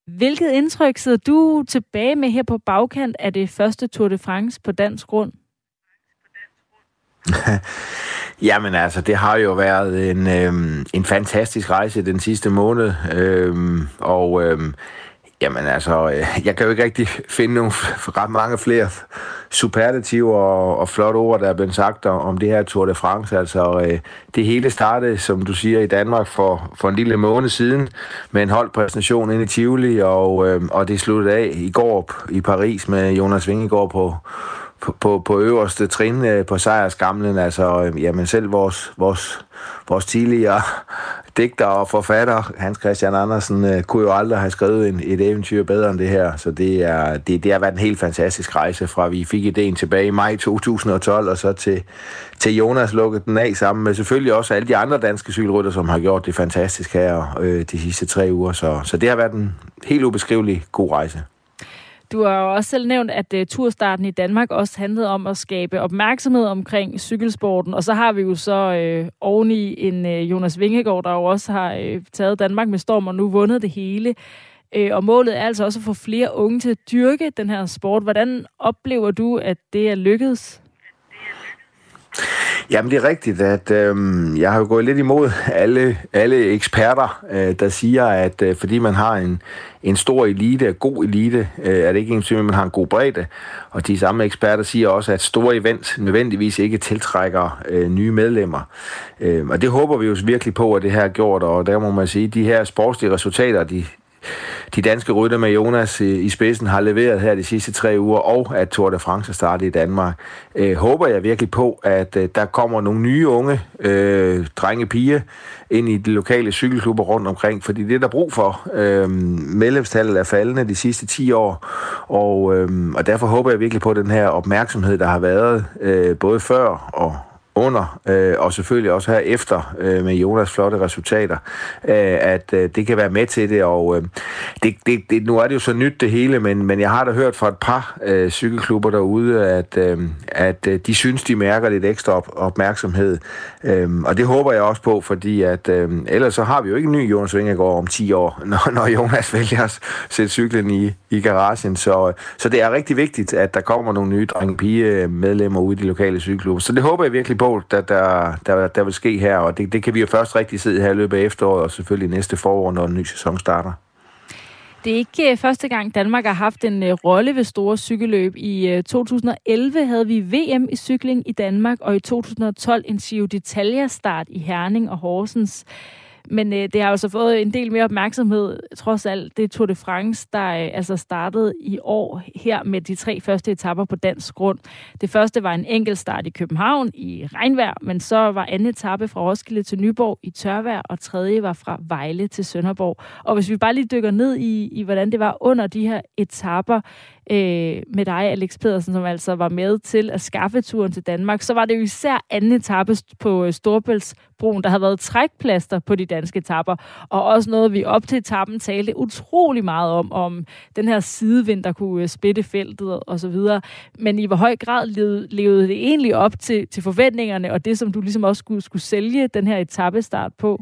S1: Hvilket indtryk sidder du tilbage med her på bagkant af det første Tour de France på dansk grund?
S16: Jamen altså, det har jo været en, øhm, en fantastisk rejse den sidste måned, øhm, og øhm, Jamen altså, øh, jeg kan jo ikke rigtig finde nogle ret mange flere superlativer og, og flotte ord, der er blevet sagt om det her Tour de France. Altså, øh, det hele startede, som du siger, i Danmark for, for en lille måned siden med en holdpræsentation inde i Tivoli, og, øh, og det sluttede af i går i Paris med Jonas Vingegaard på, på, på, på øverste trin øh, på sejrskamlen. Altså, øh, jamen selv vores, vores, vores tidligere digter og forfatter, Hans Christian Andersen, øh, kunne jo aldrig have skrevet en, et eventyr bedre end det her. Så det, er, det, det har været en helt fantastisk rejse fra vi fik ideen tilbage i maj 2012, og så til, til Jonas lukket den af sammen med selvfølgelig også alle de andre danske cykelrytter, som har gjort det fantastisk her øh, de sidste tre uger. Så, så det har været en helt ubeskrivelig god rejse.
S1: Du har jo også selv nævnt, at uh, turstarten i Danmark også handlede om at skabe opmærksomhed omkring cykelsporten. Og så har vi jo så uh, oveni en uh, Jonas Vingegaard, der jo også har uh, taget Danmark med storm og nu vundet det hele. Uh, og målet er altså også at få flere unge til at dyrke den her sport. Hvordan oplever du, at det er lykkedes?
S16: Jamen, det er rigtigt, at øh, jeg har jo gået lidt imod alle, alle eksperter, øh, der siger, at øh, fordi man har en, en stor elite, god elite, øh, er det ikke en at man har en god bredde. Og de samme eksperter siger også, at store events nødvendigvis ikke tiltrækker øh, nye medlemmer. Øh, og det håber vi jo virkelig på, at det her er gjort, og der må man sige, at de her sportslige resultater, de, de danske rytter med Jonas øh, i spidsen har leveret her de sidste tre uger, og at Tour de France er startet i Danmark. Øh, håber jeg virkelig på, at øh, der kommer nogle nye unge øh, drenge pige ind i de lokale cykelklubber rundt omkring, fordi det er der brug for. Øh, medlemstallet er faldende de sidste 10 år, og, øh, og derfor håber jeg virkelig på den her opmærksomhed, der har været øh, både før og, under, øh, og selvfølgelig også her efter øh, med Jonas flotte resultater, øh, at øh, det kan være med til det, og øh, det, det, det, nu er det jo så nyt det hele, men, men jeg har da hørt fra et par øh, cykelklubber derude, at, øh, at øh, de synes, de mærker lidt ekstra op, opmærksomhed, øh, og det håber jeg også på, fordi at øh, ellers så har vi jo ikke en ny Jonas Vingegaard om 10 år, når, når Jonas vælger at sætte cyklen i, i garagen, så, øh, så det er rigtig vigtigt, at der kommer nogle nye drenge-pige øh, medlemmer ude i de lokale cykelklubber, så det håber jeg virkelig bål, der, der, der, der vil ske her, og det, det kan vi jo først rigtig se her i løbet af efteråret, og selvfølgelig næste forår, når en ny sæson starter.
S1: Det er ikke øh, første gang, Danmark har haft en øh, rolle ved store cykelløb. I øh, 2011 havde vi VM i cykling i Danmark, og i 2012 en Giro d'Italia start i Herning og Horsens. Men øh, det har jo så fået en del mere opmærksomhed, trods alt det Tour de France, der øh, altså startede i år her med de tre første etapper på dansk grund. Det første var en enkelt start i København i regnvejr, men så var anden etape fra Roskilde til Nyborg i tørvejr, og tredje var fra Vejle til Sønderborg. Og hvis vi bare lige dykker ned i, i hvordan det var under de her etapper, øh, med dig, Alex Pedersen, som altså var med til at skaffe turen til Danmark, så var det jo især anden etape på øh, Storbæltsbroen, der havde været trækplaster på de danske etapper, og også noget, vi op til etappen talte utrolig meget om, om den her sidevind, der kunne øh, spætte feltet og så videre. Men i hvor høj grad levede, levede det egentlig op til, til forventningerne, og det, som du ligesom også skulle, skulle sælge den her etappestart på?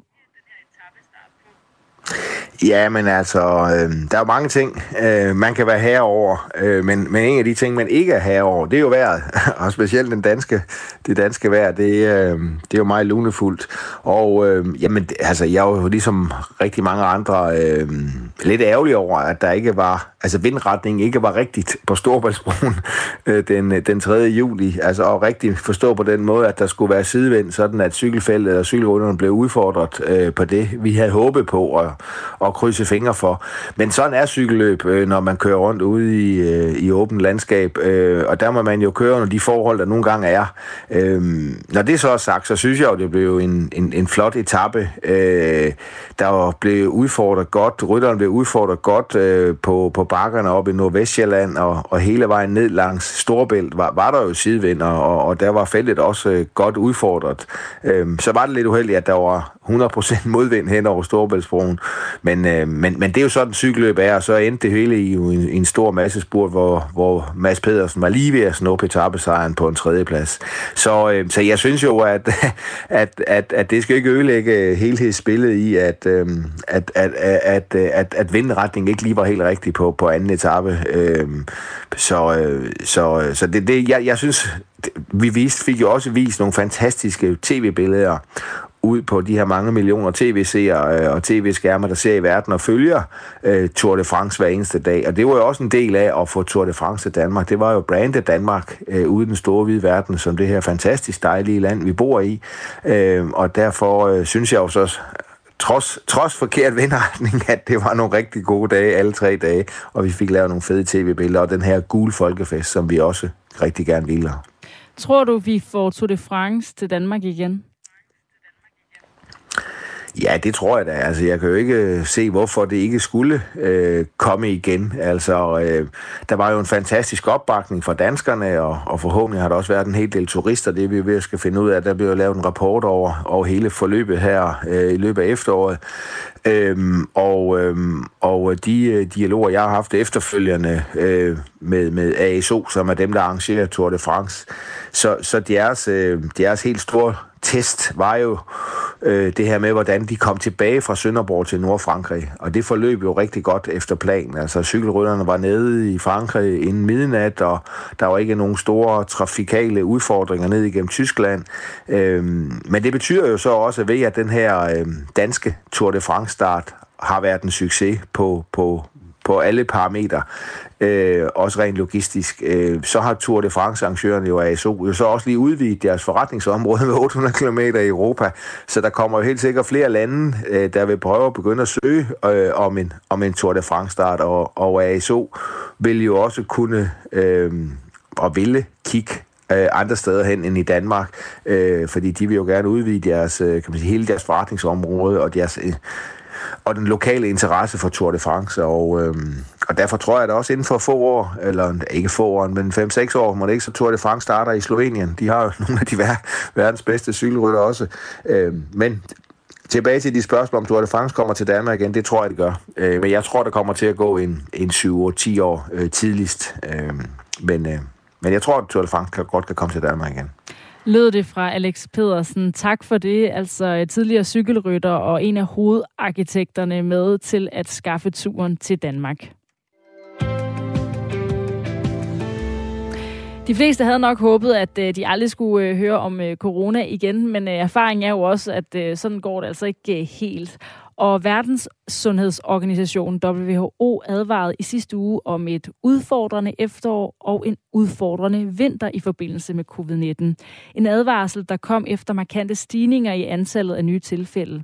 S16: Ja, men altså, øh, der er jo mange ting, øh, man kan være herover, øh, men, men en af de ting, man ikke er herover, det er jo vejret, og specielt den danske, det danske vejr, det, øh, det er jo meget lunefuldt. Og øh, jamen, altså, jeg er jo ligesom rigtig mange andre øh, lidt ærgerlig over, at der ikke var, altså vindretningen ikke var rigtigt på Storbritannien øh, den, den 3. juli, altså og rigtigt forstå på den måde, at der skulle være sidevind, sådan at cykelfeltet og cykelrunderne blev udfordret øh, på det, vi havde håbet på, og, og at krydse fingre for. Men sådan er cykelløb, øh, når man kører rundt ude i, øh, i åbent landskab, øh, og der må man jo køre under de forhold, der nogle gange er. Øh, når det så er sagt, så synes jeg jo, det blev en, en, en flot etape, øh, der blev udfordret godt, rytteren blev udfordret godt øh, på, på bakkerne op i Nordvestjylland, og, og hele vejen ned langs Storbælt var, var der jo sidevind, og, og der var feltet også øh, godt udfordret. Øhm, så var det lidt uheldigt, at der var 100% modvind hen over Storbæltsbroen, men, øh, men, men det er jo sådan, cykeløb er, og så endte det hele i, en, i en stor masse spurt, hvor, hvor Mads Pedersen var lige ved at snuppe etappesejren på en tredje plads. Så, øh, så jeg synes jo, at, at, at, at det skal ikke ødelægge øh, helhedsspillet i, at, øh, at, at, at, at, at vindretningen ikke lige var helt rigtig på, på anden etape. Øhm, øh, så, øh, så, så det, det jeg, jeg synes, vi viste, fik jo også vist nogle fantastiske tv-billeder ud på de her mange millioner tv-seere øh, og tv-skærme, der ser i verden og følger øh, Tour de France hver eneste dag. Og det var jo også en del af at få Tour de France til Danmark. Det var jo brandet Danmark øh, ude i den store hvide verden, som det her fantastisk dejlige land, vi bor i. Øh, og derfor øh, synes jeg jo så trods, trods forkert vindretning, at det var nogle rigtig gode dage, alle tre dage, og vi fik lavet nogle fede tv-billeder, og den her gule folkefest, som vi også rigtig gerne ville.
S1: Tror du, vi får Tour de France til Danmark igen?
S16: Ja, det tror jeg da. Altså, jeg kan jo ikke øh, se, hvorfor det ikke skulle øh, komme igen. Altså, øh, der var jo en fantastisk opbakning fra danskerne, og, og forhåbentlig har der også været en hel del turister. Det er vi ved at skal finde ud af. Der bliver lavet en rapport over, over hele forløbet her øh, i løbet af efteråret. Øhm, og, øhm, og de øh, dialoger, jeg har haft efterfølgende øh, med, med ASO, som er dem, der arrangerer Tour de France, så, så deres, altså, øh, deres altså helt store test var jo øh, det her med, hvordan de kom tilbage fra Sønderborg til Nordfrankrig. Og det forløb jo rigtig godt efter planen. Altså cykelrytterne var nede i Frankrig inden midnat, og der var ikke nogen store trafikale udfordringer ned igennem Tyskland. Øh, men det betyder jo så også, ved at den her øh, danske Tour de France start har været en succes på, på, på alle parametre, øh, også rent logistisk, øh, så har Tour de France arrangørerne jo ASO jo så også lige udvidet deres forretningsområde med 800 km i Europa, så der kommer jo helt sikkert flere lande, øh, der vil prøve at begynde at søge øh, om, en, om en Tour de France start, og, og ASO vil jo også kunne øh, og ville kigge øh, andre steder hen end i Danmark, øh, fordi de vil jo gerne udvide deres, øh, kan man sige, hele deres forretningsområde og deres øh, og den lokale interesse for Tour de France, og, øh, og derfor tror jeg da også inden for få år, eller ikke få år, men 5-6 år, må det ikke så Tour de France starter i Slovenien. De har jo nogle af de ver- verdens bedste cykelrytter også. Øh, men tilbage til de spørgsmål, om Tour de France kommer til Danmark igen, det tror jeg, det gør. Øh, men jeg tror, det kommer til at gå en, en 7-10 år øh, tidligst. Øh, men, øh, men jeg tror, at Tour de France kan, godt kan komme til Danmark igen
S1: lød det fra Alex Pedersen. Tak for det. Altså øh, tidligere cykelrytter og en af hovedarkitekterne med til at skaffe turen til Danmark. De fleste havde nok håbet, at øh, de aldrig skulle øh, høre om corona igen, men erfaringen er jo også, at sådan går det altså ikke helt. Og Verdens Sundhedsorganisation WHO advarede i sidste uge om et udfordrende efterår og en udfordrende vinter i forbindelse med covid-19. En advarsel, der kom efter markante stigninger i antallet af nye tilfælde.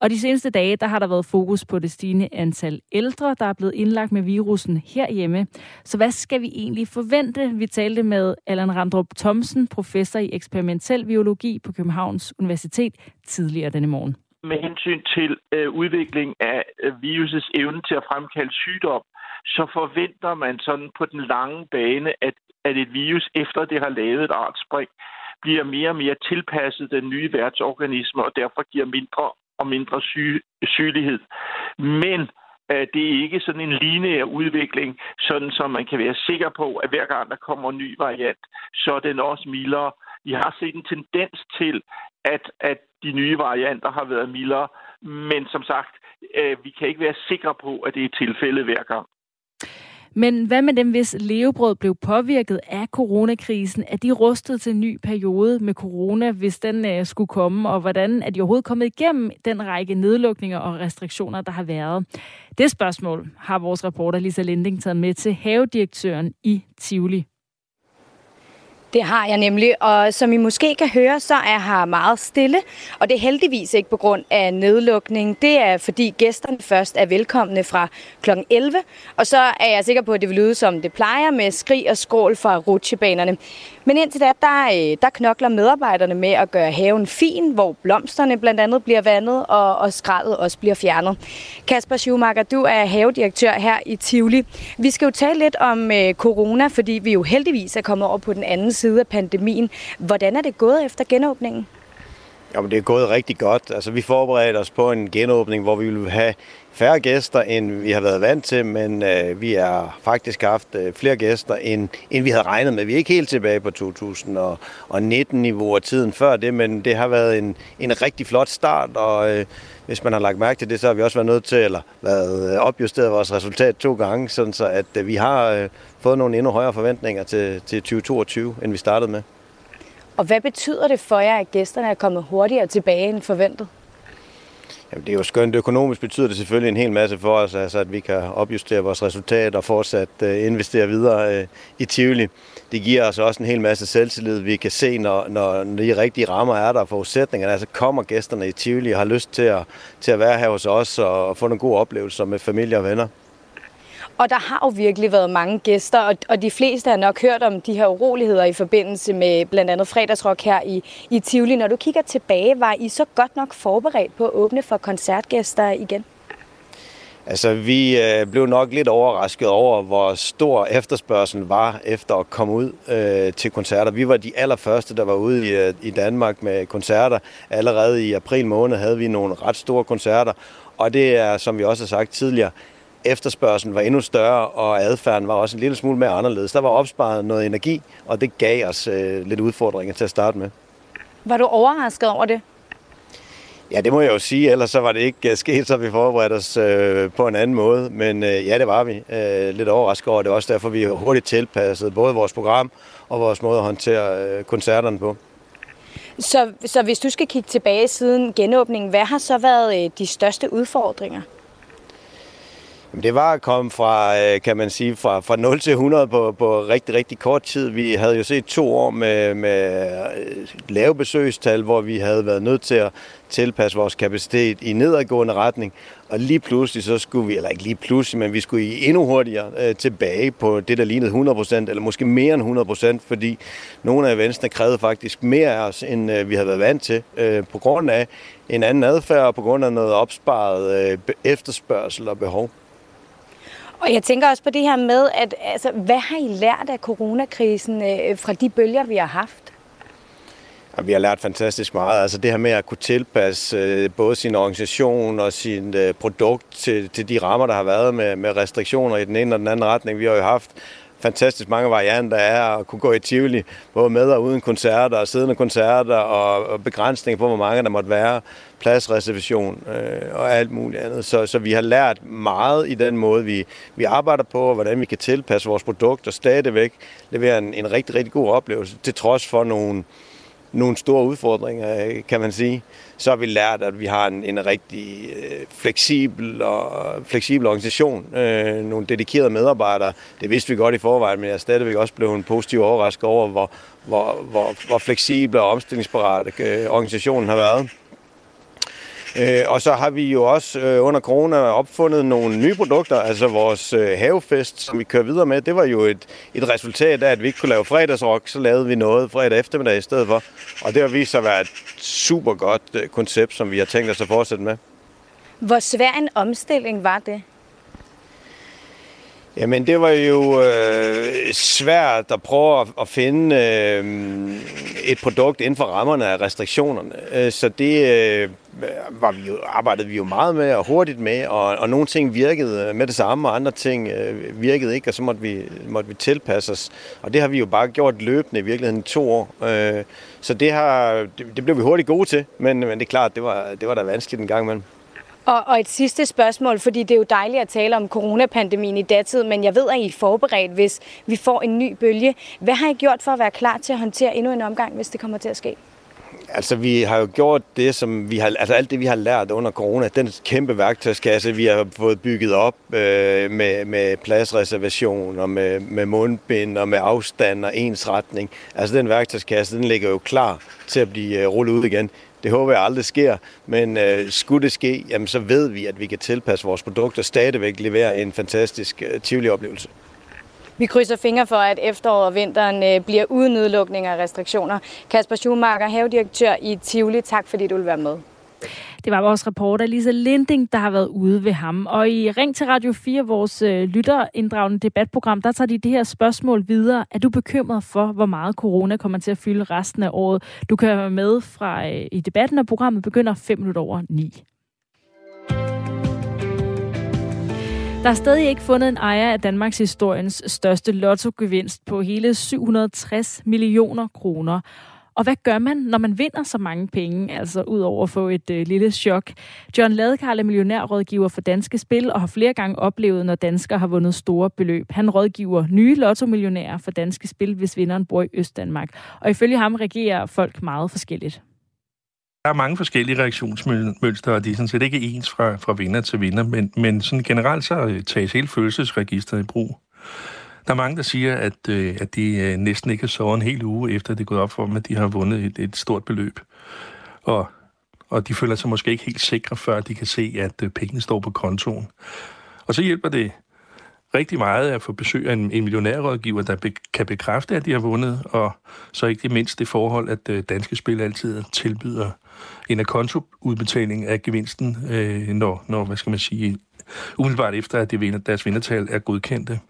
S1: Og de seneste dage, der har der været fokus på det stigende antal ældre, der er blevet indlagt med virusen herhjemme. Så hvad skal vi egentlig forvente? Vi talte med Allan Randrup Thomsen, professor i eksperimentel biologi på Københavns Universitet, tidligere denne morgen
S17: med hensyn til øh, udvikling af øh, virusets evne til at fremkalde sygdom, så forventer man sådan på den lange bane, at, at et virus, efter det har lavet et artspring, bliver mere og mere tilpasset den nye værtsorganisme, og derfor giver mindre og mindre syge, sygelighed. Men øh, det er ikke sådan en lineær udvikling, sådan som man kan være sikker på, at hver gang der kommer en ny variant, så er den også mildere. Vi har set en tendens til, at, at de nye varianter har været mildere, men som sagt, øh, vi kan ikke være sikre på, at det er tilfældet hver gang.
S1: Men hvad med dem, hvis levebrød blev påvirket af coronakrisen? Er de rustet til en ny periode med corona, hvis den øh, skulle komme? Og hvordan er de overhovedet kommet igennem den række nedlukninger og restriktioner, der har været? Det spørgsmål har vores reporter Lisa Linding taget med til havedirektøren i Tivoli.
S18: Det har jeg nemlig, og som I måske kan høre, så er her meget stille, og det er heldigvis ikke på grund af nedlukning. Det er fordi gæsterne først er velkomne fra kl. 11, og så er jeg sikker på, at det vil lyde som det plejer med skrig og skrål fra rutsjebanerne. Men indtil da, der, øh, der knokler medarbejderne med at gøre haven fin, hvor blomsterne blandt andet bliver vandet, og, og skraldet også bliver fjernet. Kasper Schumacher, du er havedirektør her i Tivoli. Vi skal jo tale lidt om øh, corona, fordi vi jo heldigvis er kommet over på den anden side af pandemien. Hvordan er det gået efter genåbningen?
S19: Jamen, det er gået rigtig godt. Altså, vi forbereder os på en genåbning, hvor vi vil have færre gæster, end vi har været vant til, men øh, vi har faktisk haft øh, flere gæster, end, end vi havde regnet med. Vi er ikke helt tilbage på 2019-niveau og tiden før det, men det har været en, en rigtig flot start, og øh, hvis man har lagt mærke til det, så har vi også været nødt til, eller været øh, opjusteret vores resultat to gange, sådan så at øh, vi har øh, fået nogle endnu højere forventninger til, til 2022, end vi startede med.
S18: Og hvad betyder det for jer, at gæsterne er kommet hurtigere tilbage end forventet?
S19: Jamen, det er jo skønt. Økonomisk betyder det selvfølgelig en hel masse for os, altså at vi kan opjustere vores resultat og fortsat uh, investere videre uh, i Tivoli. Det giver os også en hel masse selvtillid. Vi kan se, når, når de rigtige rammer er der forudsætningerne, altså kommer gæsterne i Tivoli og har lyst til at, til at være her hos os og få nogle gode oplevelser med familie og venner.
S18: Og der har jo virkelig været mange gæster, og, og de fleste har nok hørt om de her uroligheder i forbindelse med blandt andet fredagsrock her i, i Tivoli. Når du kigger tilbage, var I så godt nok forberedt på at åbne for koncertgæster igen?
S19: Altså, vi øh, blev nok lidt overrasket over, hvor stor efterspørgselen var efter at komme ud øh, til koncerter. Vi var de allerførste, der var ude i, øh, i Danmark med koncerter. Allerede i april måned havde vi nogle ret store koncerter, og det er, som vi også har sagt tidligere, efterspørgselen var endnu større, og adfærden var også en lille smule mere anderledes. Der var opsparet noget energi, og det gav os øh, lidt udfordringer til at starte med.
S18: Var du overrasket over det?
S19: Ja, det må jeg jo sige, ellers så var det ikke øh, sket, så vi forberedte os øh, på en anden måde. Men øh, ja, det var vi øh, lidt overrasket over. Det var også derfor, vi hurtigt tilpassede både vores program og vores måde at håndtere øh, koncerterne på.
S18: Så, så hvis du skal kigge tilbage siden genåbningen, hvad har så været øh, de største udfordringer?
S19: Det var at komme fra, øh, kan man sige, fra, fra 0 til 100 på, på rigtig, rigtig kort tid. Vi havde jo set to år med, med øh, lave besøgstal, hvor vi havde været nødt til at tilpasse vores kapacitet i nedadgående retning. Og lige pludselig så skulle vi, eller ikke lige pludselig, men vi skulle i endnu hurtigere øh, tilbage på det, der lignede 100%, eller måske mere end 100%, fordi nogle af eventsene krævede faktisk mere af os, end øh, vi havde været vant til, øh, på grund af en anden adfærd og på grund af noget opsparet øh, efterspørgsel og behov.
S18: Og jeg tænker også på det her med, at altså, hvad har I lært af coronakrisen øh, fra de bølger, vi har haft?
S19: Ja, vi har lært fantastisk meget. Altså det her med at kunne tilpasse øh, både sin organisation og sin øh, produkt til, til de rammer, der har været med, med restriktioner i den ene og den anden retning. Vi har jo haft fantastisk mange varianter er, at kunne gå i Tivoli, både med og uden koncerter, og siddende koncerter, og, begrænsninger på, hvor mange der måtte være, pladsreservation øh, og alt muligt andet. Så, så vi har lært meget i den måde, vi, vi arbejder på, og hvordan vi kan tilpasse vores produkter og stadigvæk levere en, en rigtig, rigtig god oplevelse, til trods for nogle, nogle store udfordringer, øh, kan man sige, så har vi lært, at vi har en, en rigtig øh, fleksibel og fleksibel organisation, øh, nogle dedikerede medarbejdere. Det vidste vi godt i forvejen, men jeg er stadigvæk også blevet en positiv overrasket over, hvor, hvor, hvor, hvor fleksible og omstillingsparate øh, organisationen har været. Øh, og så har vi jo også øh, under corona opfundet nogle nye produkter, altså vores øh, havefest, som vi kører videre med. Det var jo et, et resultat af, at vi ikke kunne lave fredagsrock, så lavede vi noget fredag eftermiddag i stedet for. Og det har vist sig at være et super godt øh, koncept, som vi har tænkt os at fortsætte med.
S18: Hvor svær en omstilling var det?
S19: Jamen, det var jo øh, svært at prøve at, at finde øh, et produkt inden for rammerne af restriktionerne. Øh, så det øh, var vi jo, arbejdede vi jo meget med og hurtigt med, og, og nogle ting virkede med det samme, og andre ting øh, virkede ikke, og så måtte vi, måtte vi tilpasse os. Og det har vi jo bare gjort løbende i virkeligheden to år. Øh, så det, har, det, det blev vi hurtigt gode til, men, men det er klart, det var, det var da vanskeligt en gang imellem.
S18: Og, og et sidste spørgsmål, fordi det er jo dejligt at tale om coronapandemien i datid, men jeg ved, at I er forberedt, hvis vi får en ny bølge. Hvad har I gjort for at være klar til at håndtere endnu en omgang, hvis det kommer til at ske?
S19: Altså, vi har jo gjort det, som vi har, altså alt det, vi har lært under corona, den kæmpe værktøjskasse, vi har fået bygget op øh, med, med pladsreservation og med, med mundbind og med afstand og ensretning. Altså, den værktøjskasse, den ligger jo klar til at blive øh, rullet ud igen. Det håber jeg aldrig sker, men øh, skulle det ske, jamen, så ved vi, at vi kan tilpasse vores produkter og stadigvæk levere en fantastisk øh, Tivoli-oplevelse.
S18: Vi krydser fingre for, at efteråret og vinteren øh, bliver uden nedlukninger og restriktioner. Kasper Schumacher, havedirektør i Tivoli, tak fordi du vil være med.
S1: Det var vores reporter Lisa Linding, der har været ude ved ham. Og i Ring til Radio 4, vores øh, lytterinddragende debatprogram, der tager de det her spørgsmål videre. Er du bekymret for, hvor meget corona kommer til at fylde resten af året? Du kan være med fra øh, i debatten, og programmet begynder 5 minutter over 9. Der er stadig ikke fundet en ejer af Danmarks historiens største lottogevinst på hele 760 millioner kroner. Og hvad gør man, når man vinder så mange penge, altså ud over at få et øh, lille chok? John Ladekarl er millionærrådgiver for Danske Spil og har flere gange oplevet, når danskere har vundet store beløb. Han rådgiver nye lottomillionærer for Danske Spil, hvis vinderen bor i Østdanmark. Og ifølge ham reagerer folk meget forskelligt.
S20: Der er mange forskellige reaktionsmønstre, og de er sådan set ikke ens fra, fra vinder til vinder, men, men sådan generelt så tages hele følelsesregisteret i brug. Der er mange, der siger, at, øh, at de øh, næsten ikke har sovet en hel uge, efter det er gået op for dem, at de har vundet et, et stort beløb. Og, og de føler sig måske ikke helt sikre, før de kan se, at øh, pengene står på kontoen. Og så hjælper det rigtig meget at få besøg af en, en millionærrådgiver, der be, kan bekræfte, at de har vundet, og så ikke det mindst det forhold, at øh, danske spil altid tilbyder en akontoudbetaling af gevinsten, øh, når, når, hvad skal man sige, umiddelbart efter, at de vinder, deres vindertal er godkendte.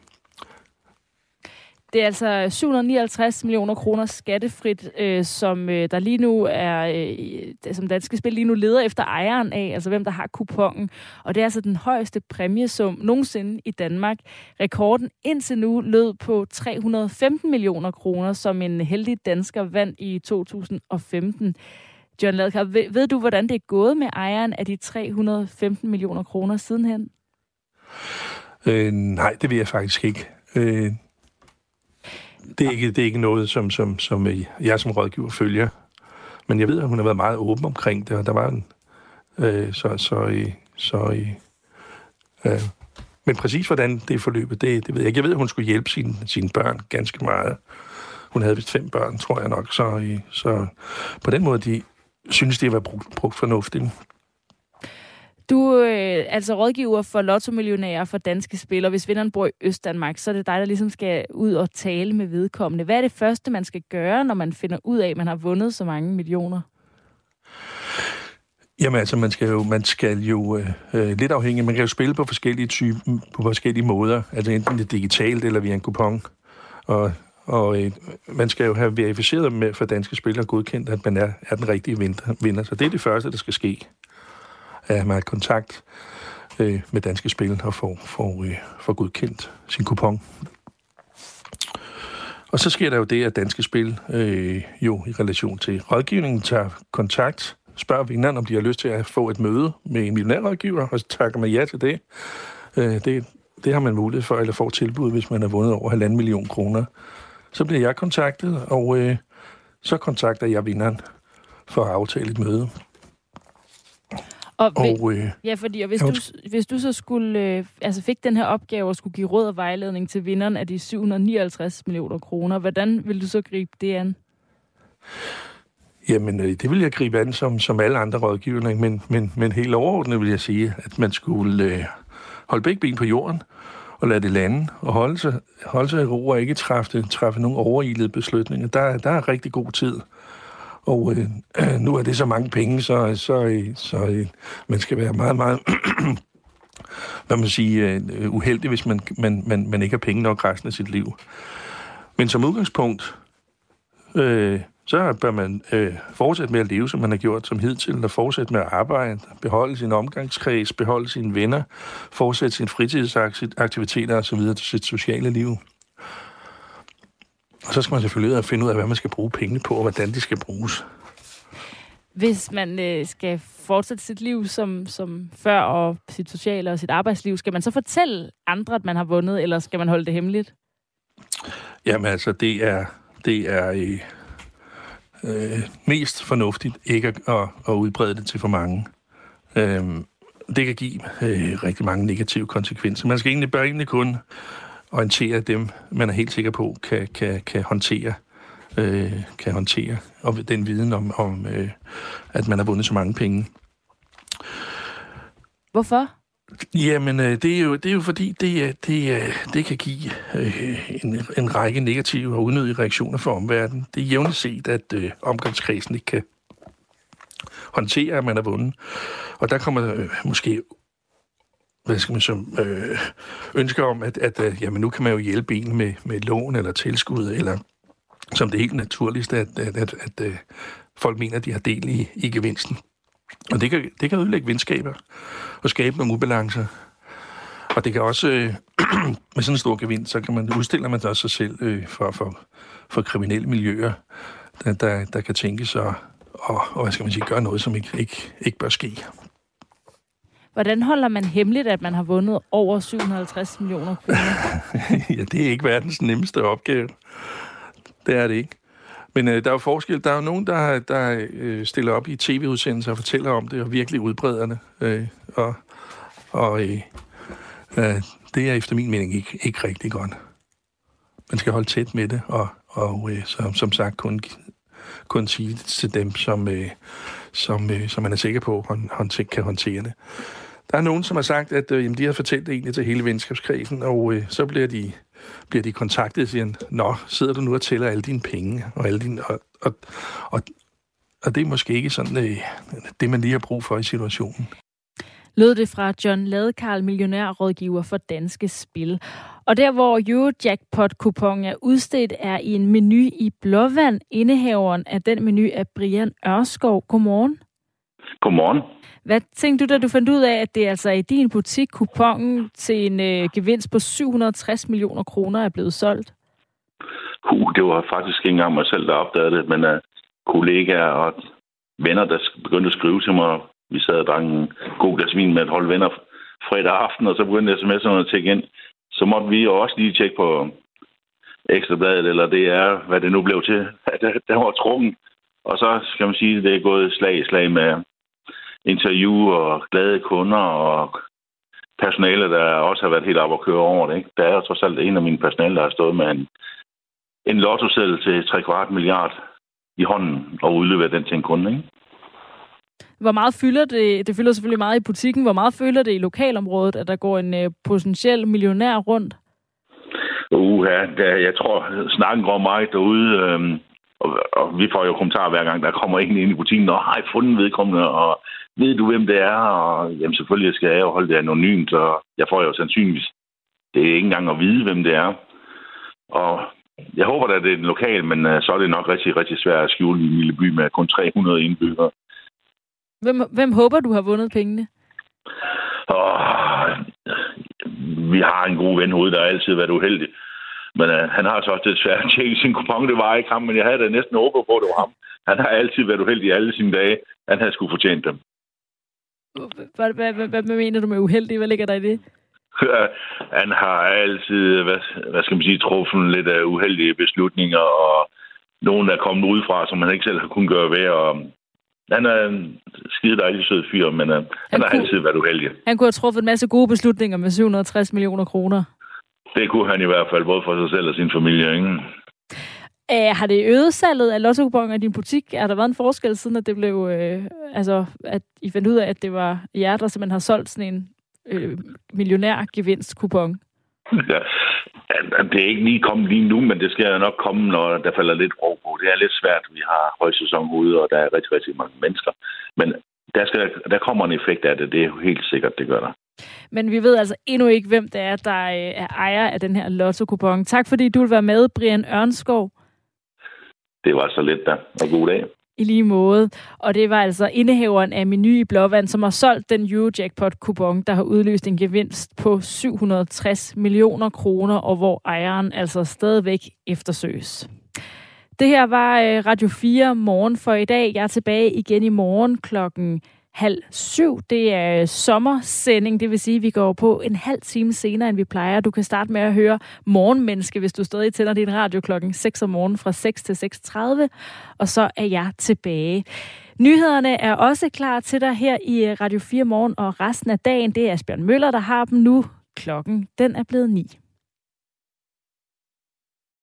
S1: Det er altså 759 millioner kroner skattefrit, øh, som øh, der lige nu er, øh, som Danske Spil lige nu leder efter ejeren af, altså hvem der har kupongen. Og det er altså den højeste præmiesum nogensinde i Danmark. Rekorden indtil nu lød på 315 millioner kroner, som en heldig dansker vandt i 2015. John Ladkar, ved, ved du, hvordan det er gået med ejeren af de 315 millioner kroner sidenhen?
S20: Øh, nej, det ved jeg faktisk ikke. Øh, det er ikke, det er ikke noget, som, som, som øh, jeg som rådgiver følger. Men jeg ved, at hun har været meget åben omkring det, og der var en... Øh, så, så, øh, så, øh, øh, men præcis hvordan det er forløbet, det, det ved jeg ikke. Jeg ved, at hun skulle hjælpe sine, sine børn ganske meget. Hun havde vist fem børn, tror jeg nok. Så, så på den måde, de synes, de har brugt, brugt fornuftigt.
S1: Du er øh, altså rådgiver for lottomillionærer for danske spillere. Hvis vinderen bor i Østdanmark, så er det dig, der ligesom skal ud og tale med vedkommende. Hvad er det første, man skal gøre, når man finder ud af, at man har vundet så mange millioner?
S20: Jamen altså, man skal jo, man skal jo øh, øh lidt afhængig, man kan jo spille på forskellige typer, på forskellige måder, altså enten det digitalt eller via en kupon. Og, og øh, man skal jo have verificeret med for danske spillere godkendt, at man er, er den rigtige vinder. Så det er det første, der skal ske have man kontakt øh, med Danske Spil og få, få, øh, få godkendt sin kupon. Og så sker der jo det, at Danske Spil øh, jo i relation til rådgivningen tager kontakt, spørger vinderen, om de har lyst til at få et møde med en millionærrådgiver, og så takker man ja til det. Øh, det. Det har man mulighed for, eller får tilbud, hvis man har vundet over halvanden million kroner. Så bliver jeg kontaktet, og øh, så kontakter jeg vinderen for at aftale et møde.
S1: Og, og øh, ja, fordi og hvis, du, hvis du så skulle, øh, altså fik den her opgave at skulle give råd og vejledning til vinderen af de 759 millioner kroner, hvordan vil du så gribe det an?
S20: Jamen, øh, det vil jeg gribe an som, som alle andre rådgivninger, men, men, men helt overordnet vil jeg sige, at man skulle øh, holde begge ben på jorden og lade det lande og holde sig, holde sig i ro og ikke træffe, træffe nogle overilede beslutninger. Der, der er rigtig god tid. Og øh, nu er det så mange penge, så, så, øh, så øh, man skal være meget, meget hvad man siger, øh, uheldig, hvis man, man, man, man ikke har penge nok resten af sit liv. Men som udgangspunkt, øh, så bør man øh, fortsætte med at leve, som man har gjort som hidtil, og fortsætte med at arbejde, beholde sin omgangskreds, beholde sine venner, fortsætte sine fritidsaktiviteter osv. til sit sociale liv. Og så skal man selvfølgelig finde ud af, hvad man skal bruge pengene på, og hvordan de skal bruges.
S1: Hvis man øh, skal fortsætte sit liv som, som før, og sit sociale og sit arbejdsliv, skal man så fortælle andre, at man har vundet, eller skal man holde det hemmeligt?
S20: Jamen altså, det er, det er øh, øh, mest fornuftigt ikke at, at, at udbrede det til for mange. Øh, det kan give øh, rigtig mange negative konsekvenser. Man skal egentlig bør egentlig kun orientere dem, man er helt sikker på, kan, kan, kan håndtere øh, kan håndtere, og den viden om, om øh, at man har vundet så mange penge.
S1: Hvorfor?
S20: Jamen, øh, det, er jo, det er jo fordi, det, det, det kan give øh, en, en række negative og unødige reaktioner for omverdenen. Det er jævnligt set, at øh, omgangskredsen ikke kan håndtere, at man har vundet. Og der kommer øh, måske hvad skal man så, øh, ønsker om, at, at øh, jamen, nu kan man jo hjælpe en med, med lån eller tilskud, eller som det helt naturligste, at, at, at, at, øh, folk mener, at de har del i, i gevinsten. Og det kan, det kan ødelægge venskaber og skabe nogle ubalancer. Og det kan også, øh, med sådan en stor gevinst, så kan man udstille man også sig selv øh, for, for, for kriminelle miljøer, der, der, der kan tænke sig og, og, hvad skal man sige, gøre noget, som ikke, ikke, ikke bør ske.
S1: Hvordan holder man hemmeligt, at man har vundet over 750 millioner kroner?
S20: ja, det er ikke verdens nemmeste opgave. Det er det ikke. Men øh, der er jo forskel. Der er jo nogen, der, der øh, stiller op i tv-udsendelser og fortæller om det, og virkelig udbreder det. Øh, og og øh, øh, det er efter min mening ikke, ikke rigtig godt. Man skal holde tæt med det, og, og øh, som, som sagt kun, kun sige det til dem, som, øh, som, øh, som man er sikker på, at han kan håndtere det. Der er nogen, som har sagt, at øh, jamen, de har fortalt det egentlig til hele venskabskredsen, og øh, så bliver de bliver de kontaktet og siger, Nå, sidder du nu og tæller alle dine penge, og, alle dine, og, og, og, og det er måske ikke sådan øh, det, man lige har brug for i situationen.
S1: Lød det fra John Ladekarl, millionærrådgiver for Danske Spil. Og der, hvor Eurojackpot-kupon er udstedt, er i en menu i Blåvand. Indehaveren af den menu er Brian Ørskov. Godmorgen.
S21: Godmorgen.
S1: Hvad tænkte du, da du fandt ud af, at det altså i din butik kupongen til en øh, gevinst på 760 millioner kroner er blevet solgt?
S21: Uh, det var faktisk ikke engang mig selv, der opdagede det, men uh, kollegaer og venner, der begyndte at skrive til mig. Vi sad og drak en god glas vin med et hold venner fredag aften, og så begyndte sms'erne at tjekke ind. Så måtte vi også lige tjekke på Ekstrabladet, eller det er, hvad det nu blev til. Der var trukken. Og så skal man sige, at det er gået slag i slag med interview og glade kunder og personale, der også har været helt op og køre over det. Ikke? Der er jo trods alt en af mine personale, der har stået med en, en lotto til 3 kvart milliard i hånden og udleveret den til en kunde. Ikke?
S1: Hvor meget fylder det? Det fylder selvfølgelig meget i butikken. Hvor meget fylder det i lokalområdet, at der går en uh, potentiel millionær rundt?
S21: Uha, der, jeg tror, snakken går meget derude. Øhm, og, og vi får jo kommentarer hver gang, der kommer en ind i butikken, og har I fundet vedkommende, og ved du, hvem det er? Og jamen, selvfølgelig skal jeg jo holde det anonymt, og jeg får jo sandsynligvis det er ikke engang at vide, hvem det er. Og jeg håber at det er en lokal, men uh, så er det nok rigtig, rigtig svært at skjule i en lille by med kun 300 indbyggere.
S1: Hvem, hvem håber, du har vundet pengene?
S21: Og, vi har en god ven hovedet, der har altid været uheldig. Men uh, han har så også desværre tjekket sin kupon. Det var ikke ham, men jeg havde da næsten håbet på, at det var ham. Han har altid været uheldig i alle sine dage. Han havde skulle fortjent dem.
S1: Hvad, hvad, hvad, hvad mener du med uheldig? Hvad ligger der i det?
S21: han har altid, hvad, hvad skal man sige, truffet lidt af uheldige beslutninger, og nogen, der er kommet udefra, som han ikke selv har kunnet gøre ved, og han er en skide dejlig sød fyr, men uh, han, han har kunne, altid været uheldig.
S1: Han kunne have truffet en masse gode beslutninger med 760 millioner kroner.
S21: Det kunne han i hvert fald, både for sig selv og sin familie. Ikke?
S1: Æh, har det øget salget af lotto i din butik? Er der været en forskel siden, at det blev, øh, altså, at I fandt ud af, at det var jer, der simpelthen har solgt sådan en øh, millionærgevinstkupon?
S21: Ja, det er ikke lige kommet lige nu, men det skal nok komme, når der falder lidt ro på. Det er lidt svært. Vi har højsæson ude, og der er rigtig, rigtig mange mennesker. Men der, skal, der kommer en effekt af det. Det er jo helt sikkert, det gør der.
S1: Men vi ved altså endnu ikke, hvem det er, der er ejer af den her lotto-kupon. Tak fordi du vil være med, Brian Ørnskov.
S21: Det var så lidt da, og god dag.
S1: I lige måde. Og det var altså indehaveren af Menu i Blåvand, som har solgt den Eurojackpot-kupon, der har udløst en gevinst på 760 millioner kroner, og hvor ejeren altså stadigvæk eftersøges. Det her var øh, Radio 4 morgen for i dag. Jeg er tilbage igen i morgen klokken halv syv. Det er sommersending, det vil sige, at vi går på en halv time senere, end vi plejer. Du kan starte med at høre Morgenmenneske, hvis du stadig tænder din radio klokken 6 om morgenen fra 6 til 6.30, og så er jeg tilbage. Nyhederne er også klar til dig her i øh, Radio 4 morgen, og resten af dagen, det er Asbjørn Møller, der har dem nu. Klokken, den er blevet 9.